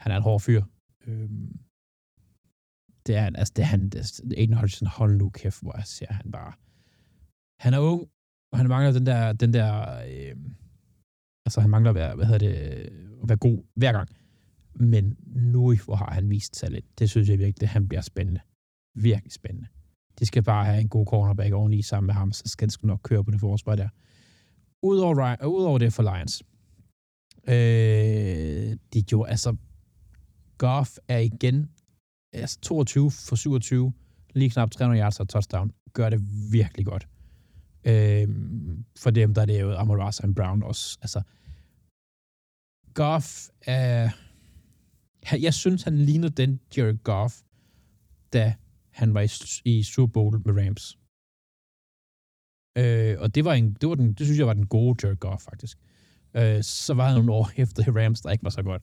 han er en hård fyr. Øh, det er han, altså det er han, det, Aiden Hutchinson, hold nu kæft, hvor jeg ser han bare, han er ung, og han mangler den der, den der, øh, altså han mangler at være, hvad hedder det, at være god hver gang. Men nu, hvor har han vist sig lidt, det synes jeg virkelig, det han bliver spændende. Virkelig spændende. De skal bare have en god cornerback oveni sammen med ham, så skal det sgu nok køre på det forsvar der. Udover, øh, udover det for Lions, øh, de jo, altså, Goff er igen altså 22 for 27, lige knap 300 yards og touchdown, gør det virkelig godt. Øh, for dem, der er det jo Amon og Brown også. Altså, Goff er... Jeg synes, han ligner den Jerry Goff, da han var i, i Super Bowl med Rams. Øh, og det var, en, det var den, det synes jeg var den gode Jerry Goff, faktisk. Øh, så var han nogle år efter Rams, der ikke var så godt.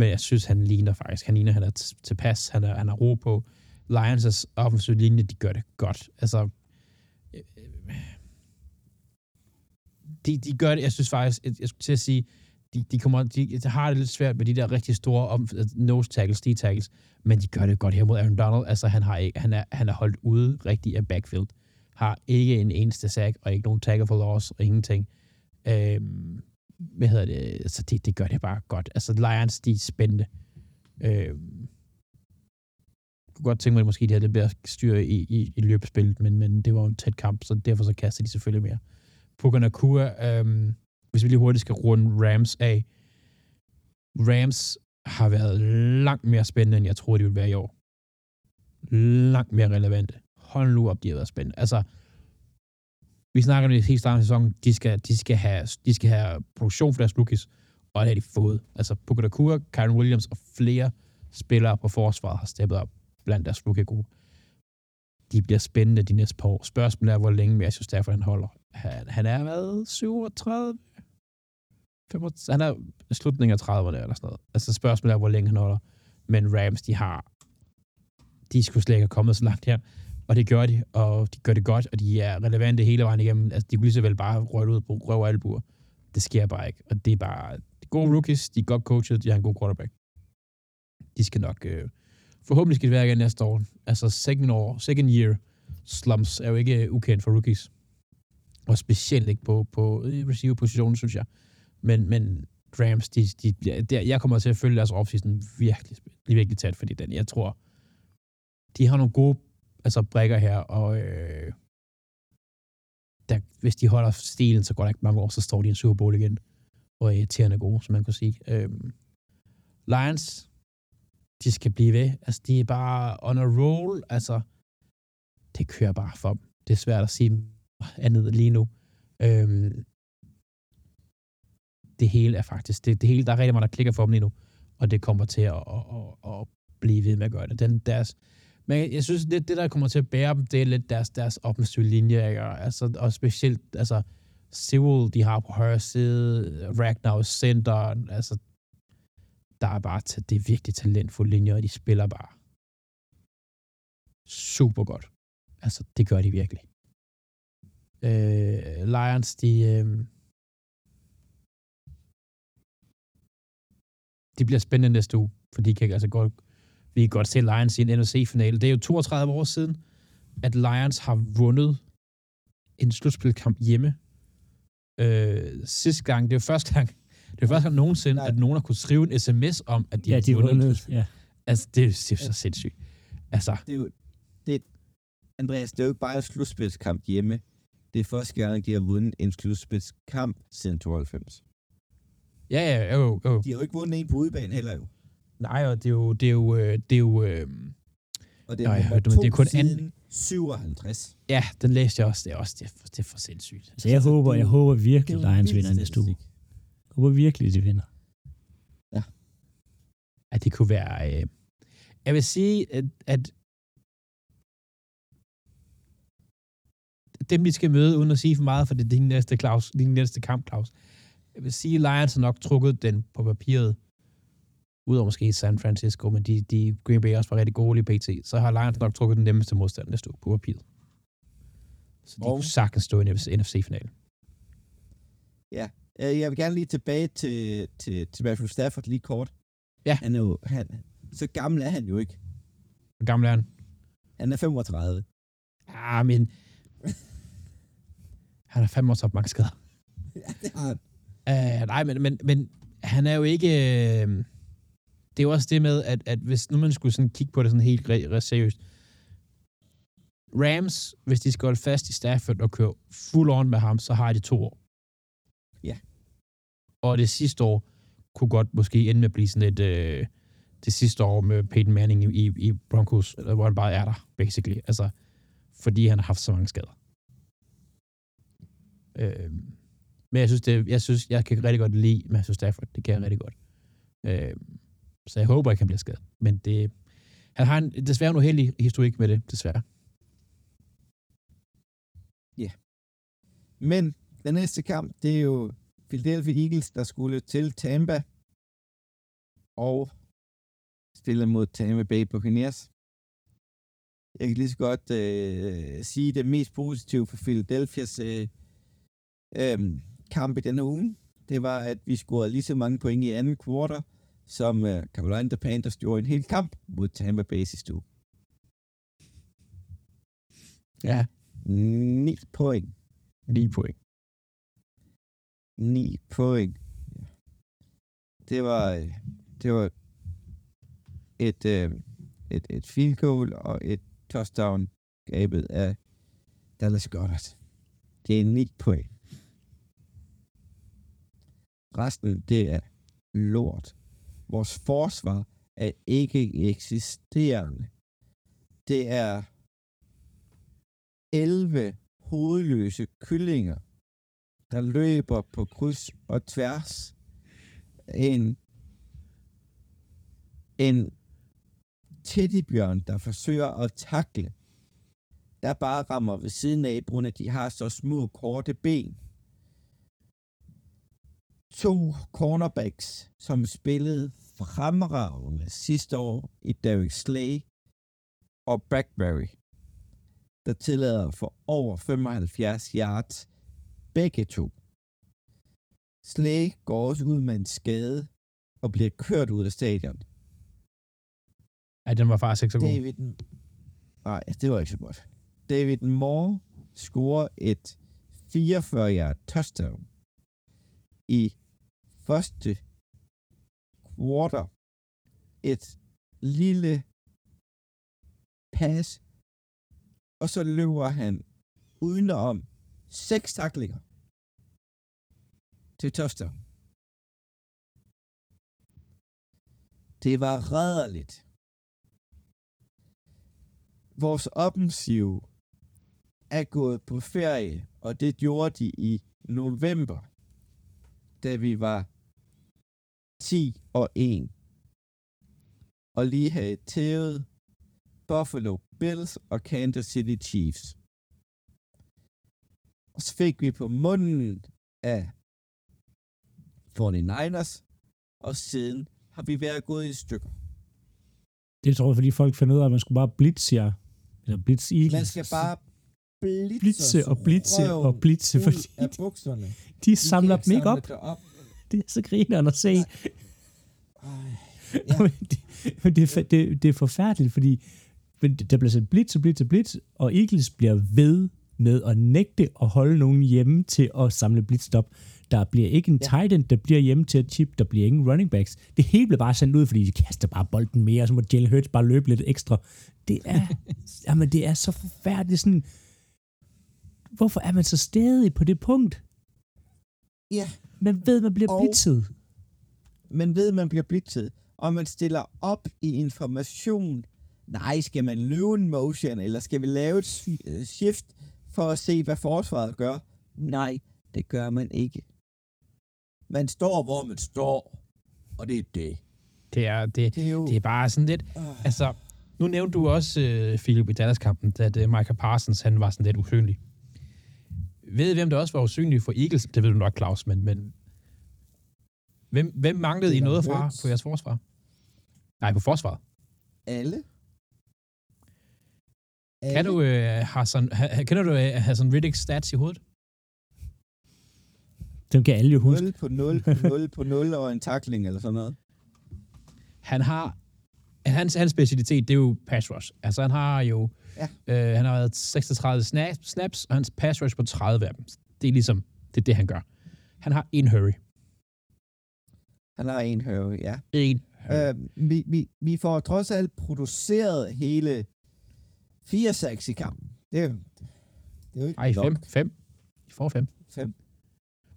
Men jeg synes, han ligner faktisk. Han ligner, han er tilpas. Han er, han er ro på. Lions' offensive linje, de gør det godt. Altså, øh, de, de gør det, jeg synes faktisk, jeg, jeg skulle til at sige, de, de, kommer, de, de har det lidt svært med de der rigtig store om, øh, nose tackles, de tackles, men de gør det godt her mod Aaron Donald. Altså, han, har ikke, han, er, han er holdt ude rigtig af backfield. Har ikke en eneste sack, og ikke nogen tackle for loss, og ingenting. Øhm, hvad hedder det, altså det, det gør det bare godt. Altså Lions, de er spændende. Øh, jeg kunne godt tænke mig, at måske de havde lidt bedre styr i, i, i løbespillet, men, men det var jo en tæt kamp, så derfor så kaster de selvfølgelig mere. Puka Nakua, øh, hvis vi lige hurtigt skal runde Rams af. Rams har været langt mere spændende, end jeg troede, de ville være i år. Langt mere relevante. Hold nu op, de har været spændende. Altså, vi snakker om det helt starten af sæsonen, de skal, de skal, have, de skal have produktion for deres rookies, og det har de fået. Altså Puka Nakua, Kyron Williams og flere spillere på forsvaret har steppet op blandt deres rookie-gruppe. De bliver spændende de næste par år. Spørgsmålet er, hvor længe Matthew Stafford han holder. Han, han er hvad? 37? 35, han er slutningen af 30'erne eller sådan noget. Altså spørgsmålet er, hvor længe han holder. Men Rams, de har de skulle slet ikke have kommet så langt her. Og det gør de, og de gør det godt, og de er relevante hele vejen igennem. Altså, de kunne lige så vel bare røve ud på røv og albuer. Det sker bare ikke. Og det er bare de gode rookies, de er godt coachet, de har en god quarterback. De skal nok... Øh, forhåbentlig skal det være igen næste år. Altså, second, år, second year slumps er jo ikke øh, ukendt for rookies. Og specielt ikke på, på øh, receiver-positionen, synes jeg. Men, men Rams, de, de, de, jeg kommer til at følge deres offseason virkelig, virkelig tæt, fordi den, jeg tror, de har nogle gode altså brækker her, og øh, der, hvis de holder stilen, så går der ikke mange år, så står de i en Super Bowl igen, og er irriterende gode, som man kan sige. Øh, Lions, de skal blive ved. Altså, de er bare on a roll. Altså, det kører bare for dem. Det er svært at sige andet lige nu. Øhm, det hele er faktisk, det, det hele, der er rigtig meget, der klikker for dem lige nu, og det kommer til at, at, at, at blive ved med at gøre det. Den, deres, men jeg synes, det, det, der kommer til at bære dem, det er lidt deres, deres offensive linje, ikke? Altså, og specielt, altså, Sewell, de har på højre side, Ragnar center, altså, der er bare, det er virkelig talentfulde linjer, og de spiller bare super godt. Altså, det gør de virkelig. Øh, Lions, de, øh, de bliver spændende næste uge, for de kan altså godt, vi kan godt se Lions i en NFC-finale. Det er jo 32 år siden, at Lions har vundet en slutspilkamp hjemme. Øh, sidste gang, det er jo første gang, det er første gang nogensinde, Nej. at nogen har kunne skrive en sms om, at de ja, har de vundet. vundet. Ja. Altså, det er, det er så sindssygt. Altså, Det er jo, det, Andreas, det er jo ikke bare en slutspilskamp hjemme. Det er første gang, de har vundet en slutspilskamp siden 92. ja, ja, jo, jo. De har jo ikke vundet en på udebane heller jo. Nej, og det er jo, det er jo, øh, det er jo, øh, Og det er nummer hørte, det er kun anden- 57. ja, den læste jeg også, det er også, det er for, det er for sindssygt. Så jeg Altså, håber, er jeg håber Det virkelig, en Lions vinder næste uge. Jeg håber virkelig, de vinder. At det kunne være, øh, jeg vil sige, at, at dem, vi skal møde, uden at sige for meget, for det er din næste, Claus, din næste kamp, Claus. Jeg vil sige, at Lions har nok trukket den på papiret, udover måske San Francisco, men de, de Green Bay også var rigtig gode lige pt. Så har Lions nok trukket den nemmeste modstand næste uge på papiret. Så de Og- kunne sagtens stå i en NFC-finale. Øh, Jeg vil gerne lige tilbage til, til, til Matthew Stafford lige kort. Ja. Han er jo, han, så gammel er han jo ikke. Hvor gammel er han? Han er 35. Ah, men... han har fem års mange skader. Ja, det har han. Uh, nej, men, men, men han er jo ikke... Uh, det er jo også det med, at, at hvis nu man skulle sådan kigge på det sådan helt re- re- seriøst. Rams, hvis de skal holde fast i Stafford og køre full on med ham, så har de to år. Ja. Og det sidste år kunne godt måske ende med at blive sådan et... Uh, det sidste år med Peyton Manning i, i, i Broncos, eller hvor han bare er der, basically. Altså, fordi han har haft så mange skader. Øh, men jeg synes, det, jeg synes, jeg kan rigtig godt lide Matthew Stafford. Det kan jeg rigtig godt. Øh, så jeg håber ikke, han bliver skadet. Men det, han har en, desværre en uheldig historik med det, desværre. Ja. Men den næste kamp, det er jo Philadelphia Eagles, der skulle til Tampa og spille mod Tampa Bay Buccaneers. Jeg kan lige så godt øh, sige det mest positive for Philadelphias øh, øh, kamp i denne uge. Det var, at vi scorede lige så mange point i anden kvartal, som øh, Carolina Panthers gjorde en hel kamp mod Tampa Bay sidste uge. Ja, 9 point. lige point. 9 point. Det var, øh, det var et, øh, et, et field goal og et touchdown gabet af Dallas Goddard. Det er 9 point. Resten, det er lort. Vores forsvar er ikke eksisterende. Det er 11 hovedløse kyllinger, der løber på kryds og tværs. En, en teddybjørn, der forsøger at takle, der bare rammer ved siden af, på grund af, at de har så små, korte ben. To cornerbacks, som spillede fremragende sidste år i Derek Slay og Blackberry, der tillader for over 75 yards begge to. Slay går også ud med en skade og bliver kørt ud af stadion. Ja, den var faktisk ikke så god. David... Nej, det var ikke så godt. David Moore scorer et 44-yard touchdown i første quarter. Et lille pass, og så løber han udenom seks taklinger til touchdown. Det var rædderligt vores offensiv er gået på ferie, og det gjorde de i november, da vi var 10 og 1. Og lige have tævet Buffalo Bills og Kansas City Chiefs. Og så fik vi på munden af 49ers, og siden har vi været gået i stykker. Det tror jeg, fordi folk fandt ud af, at man skulle bare blitze jer. Eller blitz Eagles. Man skal bare blitze, blitze og blitze og blitze, fordi bukserne. de samler dem ikke op. op. Det er så grinerende at se. Ej, ja. Men det, det, er, det, det er forfærdeligt, fordi men der bliver sendt blitz og blitz og blitz, og Eagles bliver ved med at nægte at holde nogen hjemme til at samle blitz op. Der bliver ikke en Ja. tight end, der bliver hjemme til at chip, der bliver ingen running backs. Det hele bliver bare sendt ud, fordi de kaster bare bolden mere, og så må Jalen Hurts bare løbe lidt ekstra. Det er, jamen det er så forfærdeligt sådan, hvorfor er man så stedig på det punkt? ja, Man ved, man bliver Og- blitzet. man ved, man bliver blitzet, og man stiller op i information. Nej, skal man løbe en motion, eller skal vi lave et øh, shift for at se, hvad forsvaret gør? Nej, det gør man ikke. Man står, hvor man står, og det er det. Det er, det, Det er jo... det er bare sådan lidt... Øh, Altså, nu nævnte du også, øh, Philip, i Dallas-kampen, at øh, Michael Parsons, han var sådan lidt usynlig. Ved I, hvem der også var usynlig for Eagles? Det ved du nok, Claus, men, men hvem, hvem manglede I noget fra på jeres forsvar? Nej, på forsvaret. alle. Kan du, øh, Hassan, ha, kender du øh, Hassan Riddick stats i hovedet? Dem kan alle jo huske. 0 på 0 på 0 på 0 og en takling eller sådan noget. Han har... Hans, hans specialitet, det er jo pass rush. Altså, han har jo... Ja. Øh, han har været 36 snaps, snaps, og hans pass rush på 30 af dem. Det er ligesom... Det er det, han gør. Han har en hurry. Han har en høve, ja. En hurry. Øh, vi, vi, vi får trods alt produceret hele fire sacks i kampen. Det er det er jo ikke Ej, nok. fem. Fem. I får fem. Fem.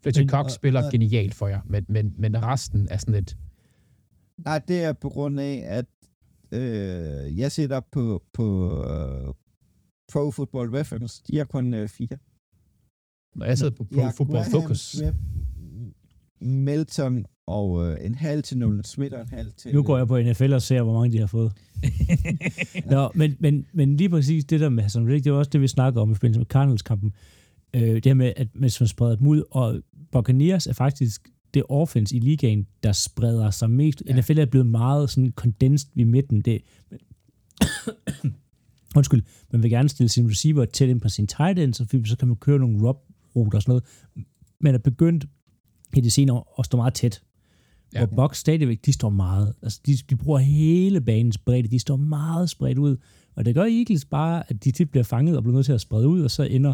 Fletcher Cox og- spiller og- genialt for jer, men, men, men resten er sådan lidt... Nej, det er på grund af, at øh, jeg sætter på, på øh, Pro Football Reference. De har kun øh, fire. Når jeg sidder på Pro Ja, Football Graham, Focus, Smith, Melton og øh, en halv til Nolan Smith og en halv til... Nu går jeg på NFL og ser, hvor mange de har fået. Nå, men, men, men lige præcis det der med Hassan Reddick, det var også det, vi snakker om i forbindelse med Cardinals-kampen. Øh, det her med, at hvis man spreder dem ud, og Buccaneers er faktisk det offense i ligaen, der spreder sig mest. Ja. NFL er blevet meget sådan condensed i midten. Det, undskyld, man vil gerne stille sin receiver tæt ind på sin tight end, så, så kan man køre nogle rob ruter og sådan noget. Men er begyndt i det senere år at stå meget tæt. Ja. Hvor Bucks stadigvæk, de står meget. Altså, de, de bruger hele banens bredde. De står meget spredt ud. Og det gør Eagles bare, at de tit bliver fanget og bliver nødt til at sprede ud, og så ender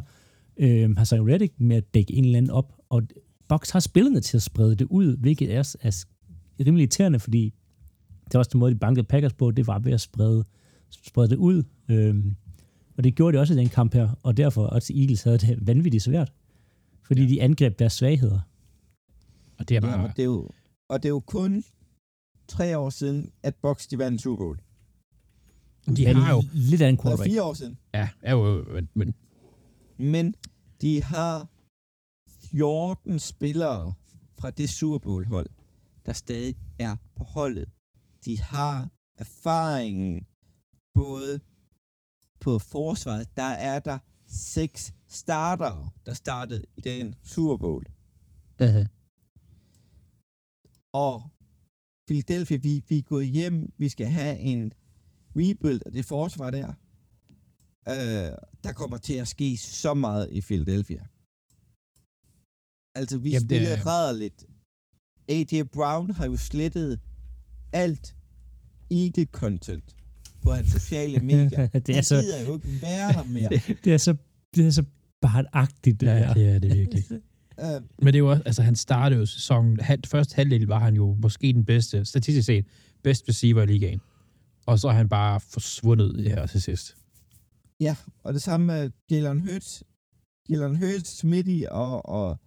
øh, Hassan Reddick med at dække en eller anden op. Og Bucks har spillerne til at sprede det ud, hvilket er, er rimelig irriterende, fordi det var også den måde, de bankede Packers på, det var ved at sprede, sprede det ud. Øhm, og det gjorde de også i den kamp her, og derfor også Eagles havde det vanvittigt svært. Fordi ja. de angreb deres svagheder. og det er Ja, bare... og, det er jo, og det er jo kun tre år siden, at Bucks de vandt Super Bowl. de har jo... lidt af en quarterback. fire år siden. Ja, er jo... Men, men Men de har 14 spillere fra det Super Bowl-hold, der stadig er på holdet. De har erfaringen både på forsvaret. Der er der seks starter, der startede i den Super Bowl. uh, Og Philadelphia, vi, vi er gået hjem. Vi skal have en rebuild af det forsvar der. Øh, der kommer til at ske så meget i Philadelphia. Altså, vi Jamen, det spiller er- rædderligt. A.J. Brown har jo slettet alt Eagle-content på hans sociale medier. det, er Han så, gider jo ikke være der mere. det er så, det er så barnagtigt, det ja, her. det er det virkelig. Øh, Men det er jo også, altså han startede jo sæsonen, første halvdel var han jo måske den bedste, statistisk set, bedste receiver i ligaen. Og så er han bare forsvundet i det her til sidst. Ja, og det samme med Jalen Hurts. Jalen Hurts, Smitty og, og,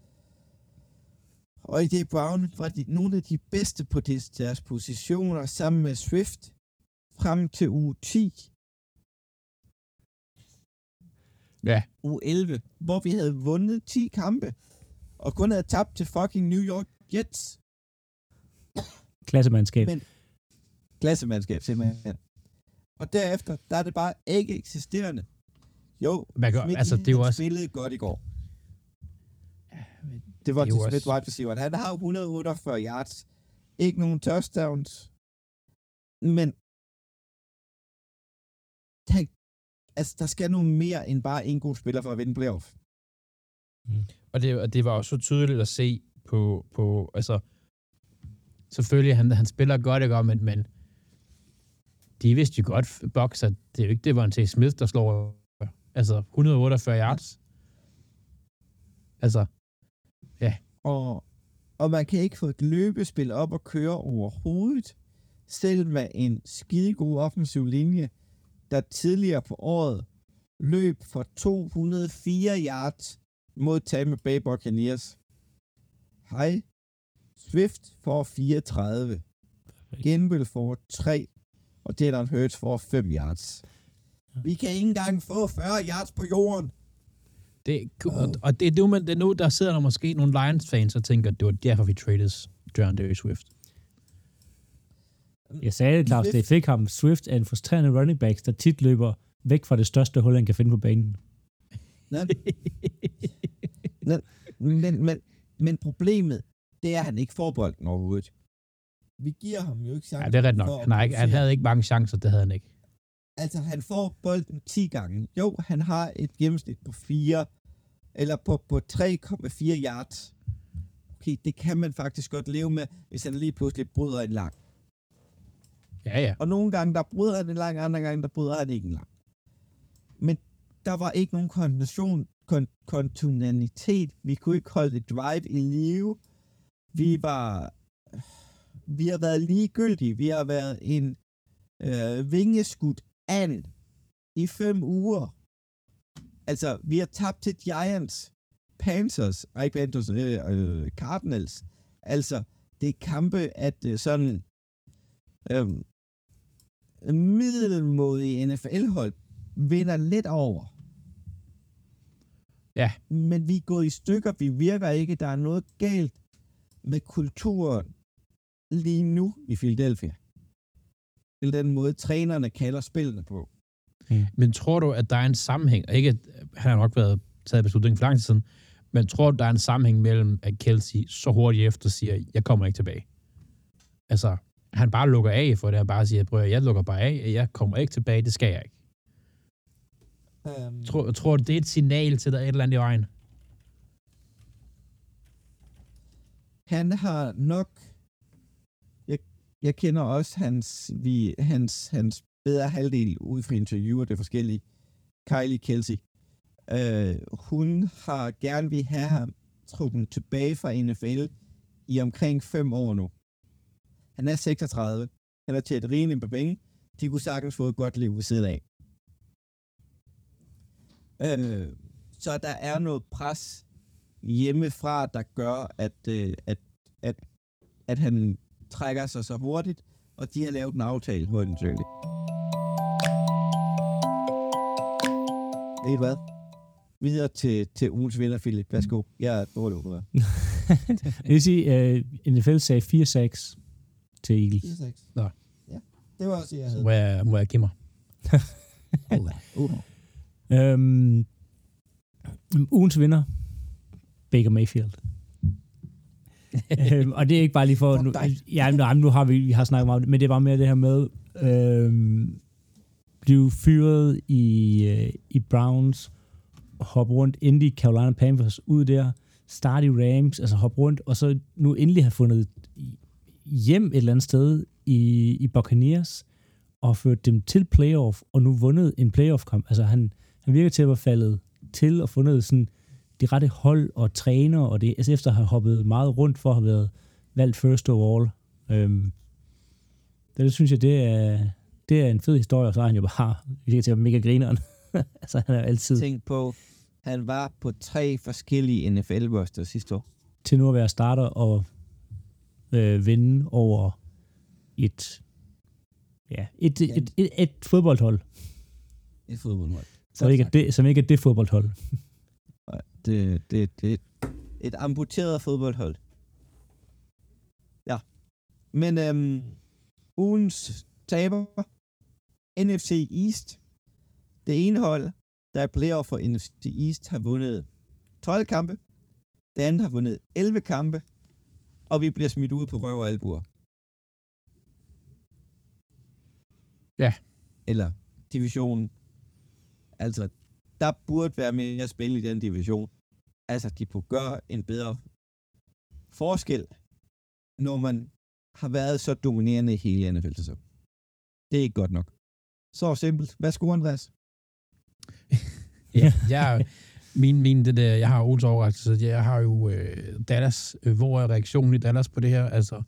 og AJ Brown var de, nogle af de bedste på deres positioner sammen med Swift frem til uge 10, Ja, uge 11, hvor vi havde vundet 10 kampe og kun havde tabt til fucking New York Jets. Klassemandskab. Men klassemandskab simpelthen. Og derefter, der er det bare ikke eksisterende. Jo, Man kan, Smith, altså, det er han også... spillede godt i går. Det var til Smith wide receiver. Han har 148 yards. Ikke nogen touchdowns. Men han, altså, der skal noget mere end bare en god spiller for at vinde playoff. Og det, og det var også så tydeligt at se på, på altså, selvfølgelig, han, han spiller godt, ikke, men, men de vidste jo godt, at det er jo ikke det, var en til Smith, der slår altså 148 yards. Altså, Og, og man kan ikke få et løbespil op og køre overhovedet, selv med en skidegod offensiv linje, der tidligere på året løb for 204 yards mod Tampa Bay Buccaneers. Hej. Swift får 34. Genville får 3. Og Jalen Hurts får 5 yards. Vi kan ikke engang få 40 yards på jorden. Det, og, og det, er nu, man, det er nu, der sidder der måske nogle Lions-fans og tænker, at det var derfor, vi traded John Swift. Jeg sagde det, Claus, det fik ham. Swift er en frustrerende running back, der tit løber væk fra det største hul, han kan finde på banen. Nej. Men, men, men problemet, det er, at han ikke får bolden overhovedet. Vi giver ham jo ikke chancen. Ja, det er ret nok. Han, ikke, han havde ikke mange chancer, det havde han ikke. Altså, han får bolden 10 gange. Jo, han har et gennemsnit på 4, eller på, på 3,4 yards. Okay, det kan man faktisk godt leve med, hvis han lige pludselig bryder en lang. Ja, ja. Og nogle gange, der bryder han en lang, andre gange, der bryder han ikke en lang. Men der var ikke nogen kontinuation, kon- kontinuitet. Vi kunne ikke holde et drive i live. Vi var... Vi har været ligegyldige. Vi har været en øh, vingeskudt and i fem uger. Altså, vi har tabt til Giants, Panthers, ej, ikke Panthers, øh, øh, Cardinals. Altså, det er kampe, at øh, sådan øh, middelmodige NFL-hold vinder lidt over. Ja. Men vi er gået i stykker, vi virker ikke, der er noget galt med kulturen lige nu i Philadelphia. Til den måde, trænerne kalder spillene på. Men tror du, at der er en sammenhæng, og ikke, at han har nok været taget beslutningen for lang tid siden, men tror du, der er en sammenhæng mellem, at Kelsey så hurtigt efter siger, jeg kommer ikke tilbage? Altså, han bare lukker af for det, han bare siger, prøv jeg lukker bare af, jeg kommer ikke tilbage, det skal jeg ikke. Um, Tror, tror du, det er et signal til, er et eller andet i vejen? han har nok... Jeg, kender også hans, vi, hans, hans bedre halvdel ud fra interviewer, det forskellige. Kylie Kelsey. Øh, hun har gerne vil have ham trukket tilbage fra NFL i omkring 5 år nu. Han er 36. Han har tjent rigeligt på penge. De kunne sagtens få et godt liv ved siden af. Øh, så der er noget pres hjemmefra, der gør, at, øh, at, at, at han trækker sig så hurtigt, og de har lavet en aftale hurtigt selvfølgelig. Ved I hvad? Videre til, til ugens vinder, Philip. Værsgo. Jeg er dårlig over Det vil sige, uh, NFL sagde 4-6 til Eagles. Nå. Ja, det var også det, jeg havde. må jeg, må jeg give mig. Uh, Øhm, ugens vinder, Baker Mayfield. øhm, og det er ikke bare lige for... Fuck Nu, ja, nu, nu har vi, vi har snakket meget om det, men det er bare mere det her med... Øhm, blive fyret i, øh, i Browns, hoppe rundt, endelig Carolina Panthers ud der, starte i Rams, altså hoppe rundt, og så nu endelig have fundet hjem et eller andet sted i, i Buccaneers, og ført dem til playoff, og nu vundet en playoff-kamp. Altså han, han virker til at være faldet til og fundet sådan de rette hold og træner, og det altså efter at have hoppet meget rundt for at have været valgt first overall. Øhm, det, synes jeg, det er, det er en fed historie, og så er han jo bare virker til mega grineren. altså han er altid Tænk på, han var på tre forskellige NFL-roster sidste år. til nu at være starter og øh, vinde over et ja, et, et, et, et, et fodboldhold, Et fodboldhold. som ikke, er det, som ikke er det fodboldhold. Det, det, det et amputeret fodboldhold. Ja. Men øhm, ugens taber, NFC East. Det ene hold, der er player for NFC East, har vundet 12 kampe. Det andet har vundet 11 kampe. Og vi bliver smidt ud på røv og albuer. Ja. Eller divisionen. Altså, der burde være mere spil i den division. Altså, de kunne gøre en bedre forskel, når man har været så dominerende i hele NFL-sæsonen. Det er ikke godt nok. Så simpelt. Hvad skulle Andreas? Ja, jeg, min, min, det der, jeg har Ols overraskelse, jeg har jo øh, Dallas, øh, hvor er reaktionen i Dallas på det her? Altså,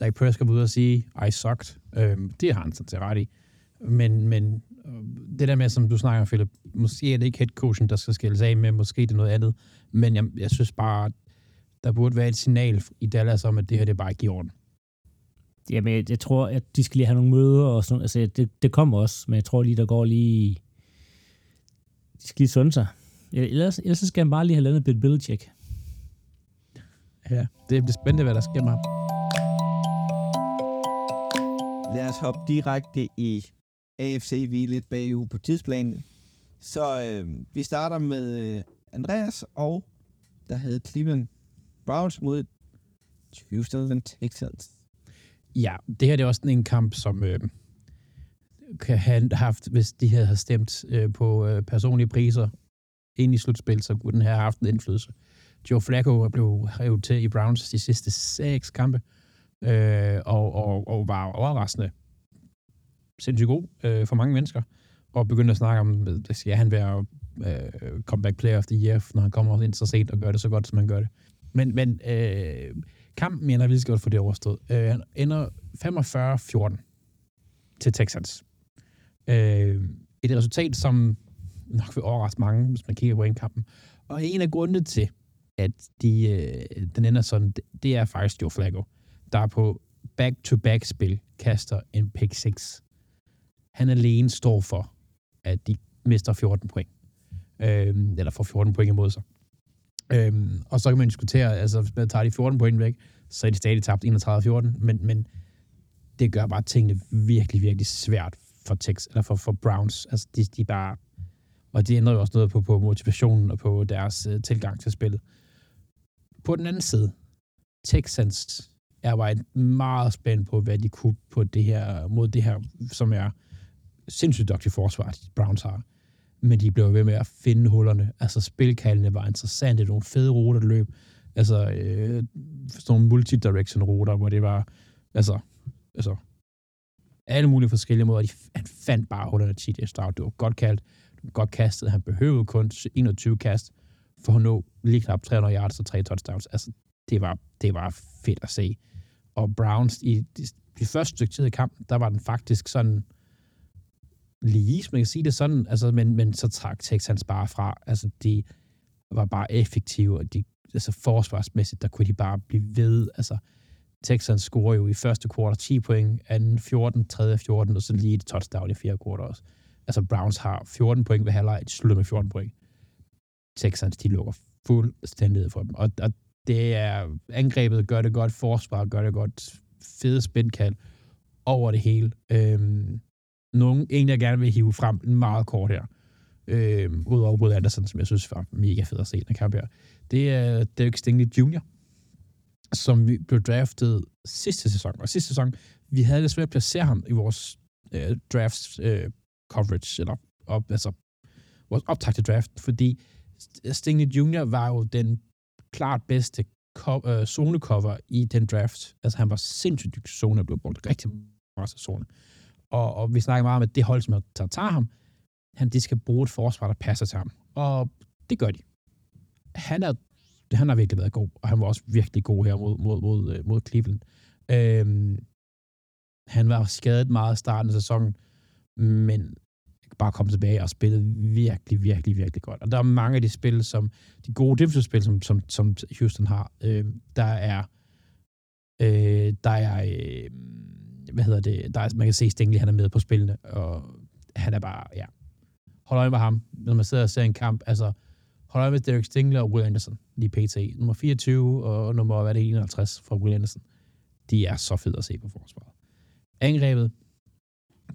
Dak Prescott ud og sige, I sucked. Øh, det har han sådan til ret i. Men, men det der med, som du snakker, Philip, måske er det ikke headcoachen, der skal skældes af med, måske det er noget andet. Men jeg, jeg synes bare, der burde være et signal i Dallas om, at det her det er bare ikke i orden. Jamen, jeg, jeg tror, at de skal lige have nogle møder og sådan Altså, det, det kommer også, men jeg tror lige, der går lige... De skal lige sunde sig. Ellers, ellers så skal han bare lige have landet Bill Belichick. Ja, det bliver spændende, hvad der sker med ham. Lad os hoppe direkte i AFC. Vi er lidt bagud på tidsplanen. Så øh, vi starter med øh, Andreas, og der havde Cleveland Browns mod Houston Texans. Ja, det her det er også en kamp, som øh, kan have haft, hvis de havde stemt øh, på øh, personlige priser ind i slutspil, så kunne den have haft en indflydelse. Joe Flacco blev revet til i Browns de sidste seks kampe, øh, og, og, og var overraskende sindssygt god øh, for mange mennesker, og begyndte at snakke om, skal han være øh, comeback player of the year, når han kommer ind så sent og gør det så godt, som han gør det. Men, men øh, kampen ender vi skal godt få det overstået. Øh, han ender 45-14 til Texans. Øh, et resultat, som nok vil overraske mange, hvis man kigger på en kampen. Og en af grundene til, at de, øh, den ender sådan, det, det er faktisk Joe Flacco, der på back-to-back-spil kaster en pick 6. Han alene står for, at de mister 14 point. Øhm, eller får 14 point imod sig. Øhm, og så kan man diskutere, altså hvis man tager de 14 point væk, så er de stadig tabt 31-14, men, men det gør bare tingene virkelig, virkelig svært for Tex, eller for, for Browns. Altså, de, de bare... Og det ændrer jo også noget på, på motivationen og på deres øh, tilgang til spillet. På den anden side, Texans er bare meget spændt på, hvad de kunne på det her, mod det her, som er sindssygt dygtigt forsvar, Browns har. Men de blev ved med at finde hullerne. Altså, spilkaldene var interessante. Nogle fede ruter, der løb. Altså, øh, sådan nogle multidirection ruter, hvor det var, altså, altså, alle mulige forskellige måder. De, han fandt bare hullerne til efter Det var godt kaldt. Godt kastet. Han behøvede kun 21 kast for at nå lige knap 300 yards og tre touchdowns. Altså, det var, det var fedt at se. Og Browns, i de, de første stykke tid i kampen, der var den faktisk sådan lige, man kan sige det sådan, altså, men, men så trak Texans bare fra. Altså, de var bare effektive, og de, altså forsvarsmæssigt, der kunne de bare blive ved. Altså, Texans scorer jo i første kvartal 10 point, anden 14, tredje 14, og så lige et touchdown i fjerde kvartal også. Altså, Browns har 14 point ved halvleg, de slutter med 14 point. Texans, de lukker fuldstændig for dem. Og, og det er, angrebet gør det godt, forsvar gør det godt, fede spændkald over det hele. Øhm, nogen, en, jeg gerne vil hive frem meget kort her, øhm, udover Will Anderson, som jeg synes var mega fed at se den kamp her, det er Derek Stingley Jr., som vi blev draftet sidste sæson. Og sidste sæson, vi havde det svært at placere ham i vores øh, drafts øh, coverage, eller op, altså vores optag til draft, fordi Stingley Jr. var jo den klart bedste co- øh, zone-cover i den draft. Altså han var sindssygt dyk zone, og blev brugt rigtig meget af zone. Og, og vi snakker meget om, at det hold, som tager, tager ham, han, de skal bruge et forsvar, der passer til ham. Og det gør de. Han er han har virkelig været god, og han var også virkelig god her mod, mod, mod, øh, mod Cleveland. Øhm, han var skadet meget i starten af sæsonen, men bare komme tilbage og spille virkelig, virkelig, virkelig godt. Og der er mange af de spil, som de gode defensive spil, som, som, som Houston har, øh, der er øh, der er øh, hvad hedder det, der er, man kan se Stingley, han er med på spillene, og han er bare, ja, hold øje med ham, når man sidder og ser en kamp, altså, hold øje med Derek Stingley og Will Anderson, lige pt. Nummer 24 og nummer, hvad er det, 51 fra Will Anderson. de er så fede at se på forsvaret. Angrebet,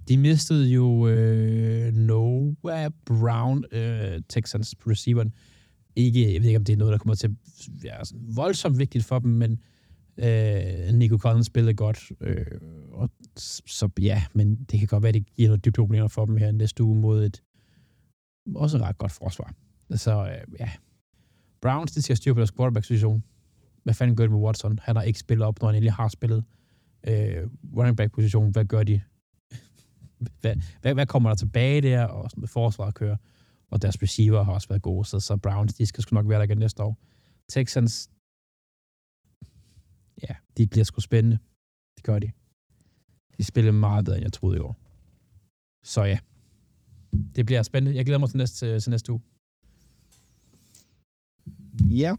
de mistede jo øh, Noah Brown, øh, Texans receiveren. Ikke, jeg ved ikke, om det er noget, der kommer til at være sådan voldsomt vigtigt for dem, men øh, Nico Collins spillede godt. Øh, og, så ja, men det kan godt være, det giver noget dybt problemer for dem her næste uge mod et også ret godt forsvar. Så øh, ja, Browns, det skal styre på deres quarterback-situation. Hvad fanden gør de med Watson? Han har ikke spillet op, når han endelig har spillet. Øh, running back-position, hvad gør de? hvad, hvad, hvad, kommer der tilbage der? Og sådan med forsvaret kører. Og deres receiver har også været gode, så, så Browns, de skal sgu nok være der igen næste år. Texans, ja, de bliver sgu spændende. Det gør de. De spiller meget bedre, end jeg troede i år. Så ja, det bliver spændende. Jeg glæder mig til næste, til næste uge. Ja.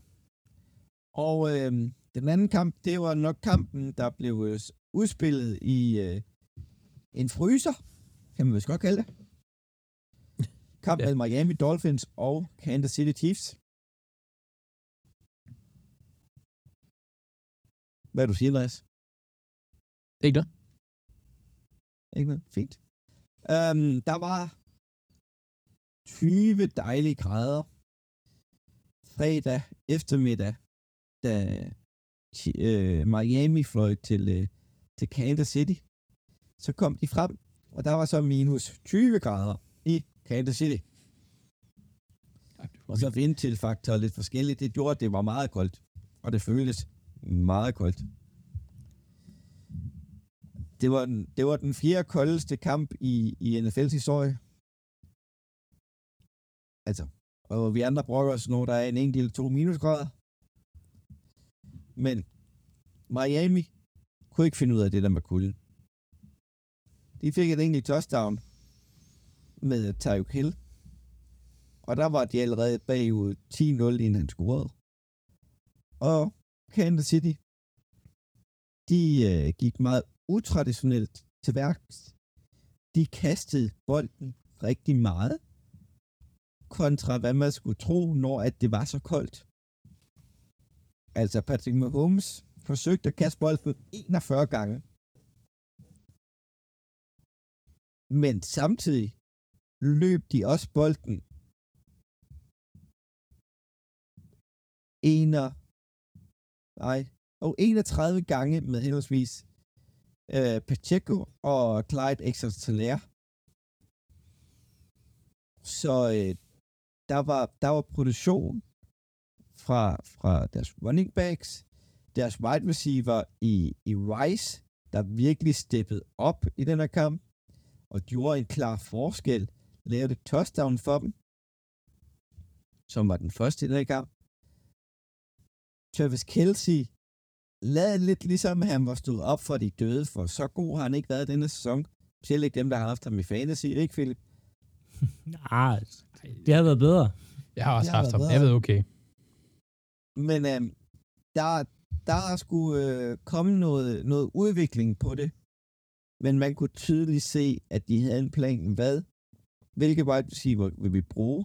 Og øh, den anden kamp, det var nok kampen, der blev øh, udspillet i øh, en fryser, kan man vist godt kalde det. Kamp ja. mellem Miami Dolphins og Kansas City Chiefs. Hvad du siger, Lars? Ikke noget. Ikke noget? Fint. Um, der var 20 dejlige grader fredag eftermiddag, da øh, Miami fløj til, øh, til Kansas City. Så kom de frem, og der var så minus 20 grader i Kansas City. Og så vindtilfaktor lidt forskelligt. Det gjorde, at det var meget koldt. Og det føltes meget koldt. Det var den, det var den fjerde koldeste kamp i, i NFL's historie. Altså, og vi andre brokker os, når der er en enkelt to minusgrader. Men Miami kunne ikke finde ud af det der med kulden. De fik et enkelt touchdown med Tyreek Hill. Og der var de allerede bagud 10-0, inden han scorede. Og Kansas City, de øh, gik meget utraditionelt til værks. De kastede bolden rigtig meget kontra hvad man skulle tro, når at det var så koldt. Altså Patrick Mahomes forsøgte at kaste bolden 41 gange. Men samtidig løb de også bolden ener, nej, og 31 gange med henholdsvis øh, Pacheco og Clyde Exxon Så øh, der var, der var produktion fra, fra deres running backs, deres wide receiver i, i Rice, der virkelig steppede op i den her kamp, og gjorde en klar forskel, lavede et touchdown for dem, som var den første i den her kamp. Travis Kelsey lavede lidt ligesom han var stået op for de døde, for så god har han ikke været denne sæson. Selv ikke dem, der har haft ham i fantasy, ikke Philip? Nej, det har været bedre. Jeg har også det haft ham. Jeg ved okay. Men øh, der, der er skulle øh, komme noget, noget udvikling på det. Men man kunne tydeligt se, at de havde en plan. Hvad? Hvilke wide receiver vil vi bruge?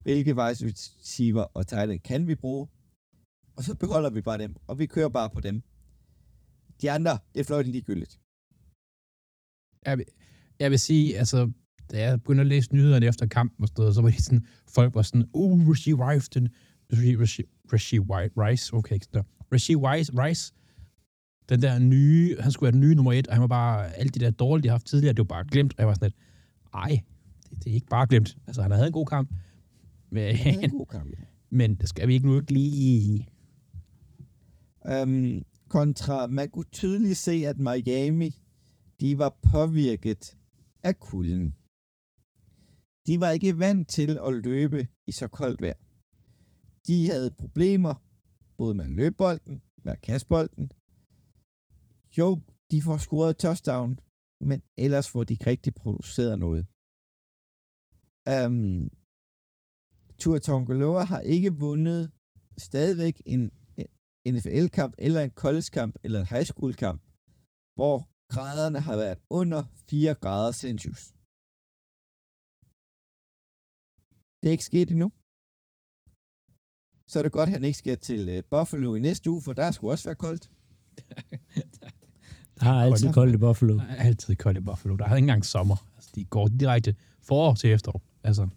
Hvilke wide receiver og Thailand kan vi bruge? Og så beholder vi bare dem, og vi kører bare på dem. De andre, det er fløjt ligegyldigt. Jeg vil, jeg vil sige, altså, da jeg begyndte at læse nyhederne efter kampen og sådan så var de sådan, folk var sådan, uh, Rishi Rice, den, Rishi, Rishi Rice, okay, så. Rishi Rice, Rice, den der nye, han skulle være den nye nummer et, og han var bare, alt det der dårlige, de har haft tidligere, det var bare glemt, og jeg var sådan lidt, ej, det, det er ikke bare glemt. Altså, han havde en god kamp. Men, han en god kamp, ja. men det skal vi ikke nu ikke lige... Øhm, kontra, man kunne tydeligt se, at Miami, de var påvirket af kulden. De var ikke vant til at løbe i så koldt vejr. De havde problemer, både med løbbolden, med kastbolden. Jo, de får scoret touchdown, men ellers får de ikke rigtig produceret noget. Um, Tua Tongoloa har ikke vundet stadigvæk en NFL-kamp, eller en college-kamp, eller en high school-kamp, hvor graderne har været under 4 grader Celsius. Det er ikke sket endnu. Så er det godt, at han ikke skal til uh, Buffalo i næste uge, for der skulle også være koldt. Der er altid koldt i Buffalo. Der er altid koldt i Buffalo. Der er ikke engang sommer. Altså, de går direkte forår til efterår. Altså,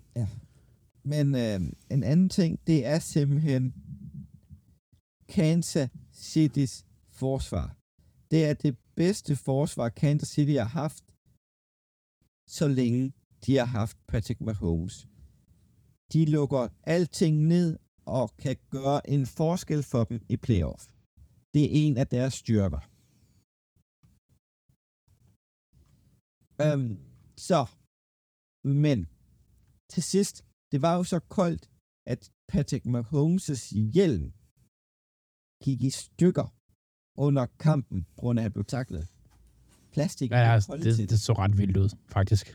Men øh, en anden ting, det er simpelthen Kansas City's forsvar. Det er det bedste forsvar, Kansas City har haft, så længe de har haft Patrick Mahomes. De lukker alting ned og kan gøre en forskel for dem i playoff. Det er en af deres styrker. Øhm, så, men til sidst, det var jo så koldt, at Patrick Mahomes' hjelm gik i stykker under kampen, på grund af, at han blev taklet. Plastik ja, ja, altså, det, det, så ret vildt ud, faktisk.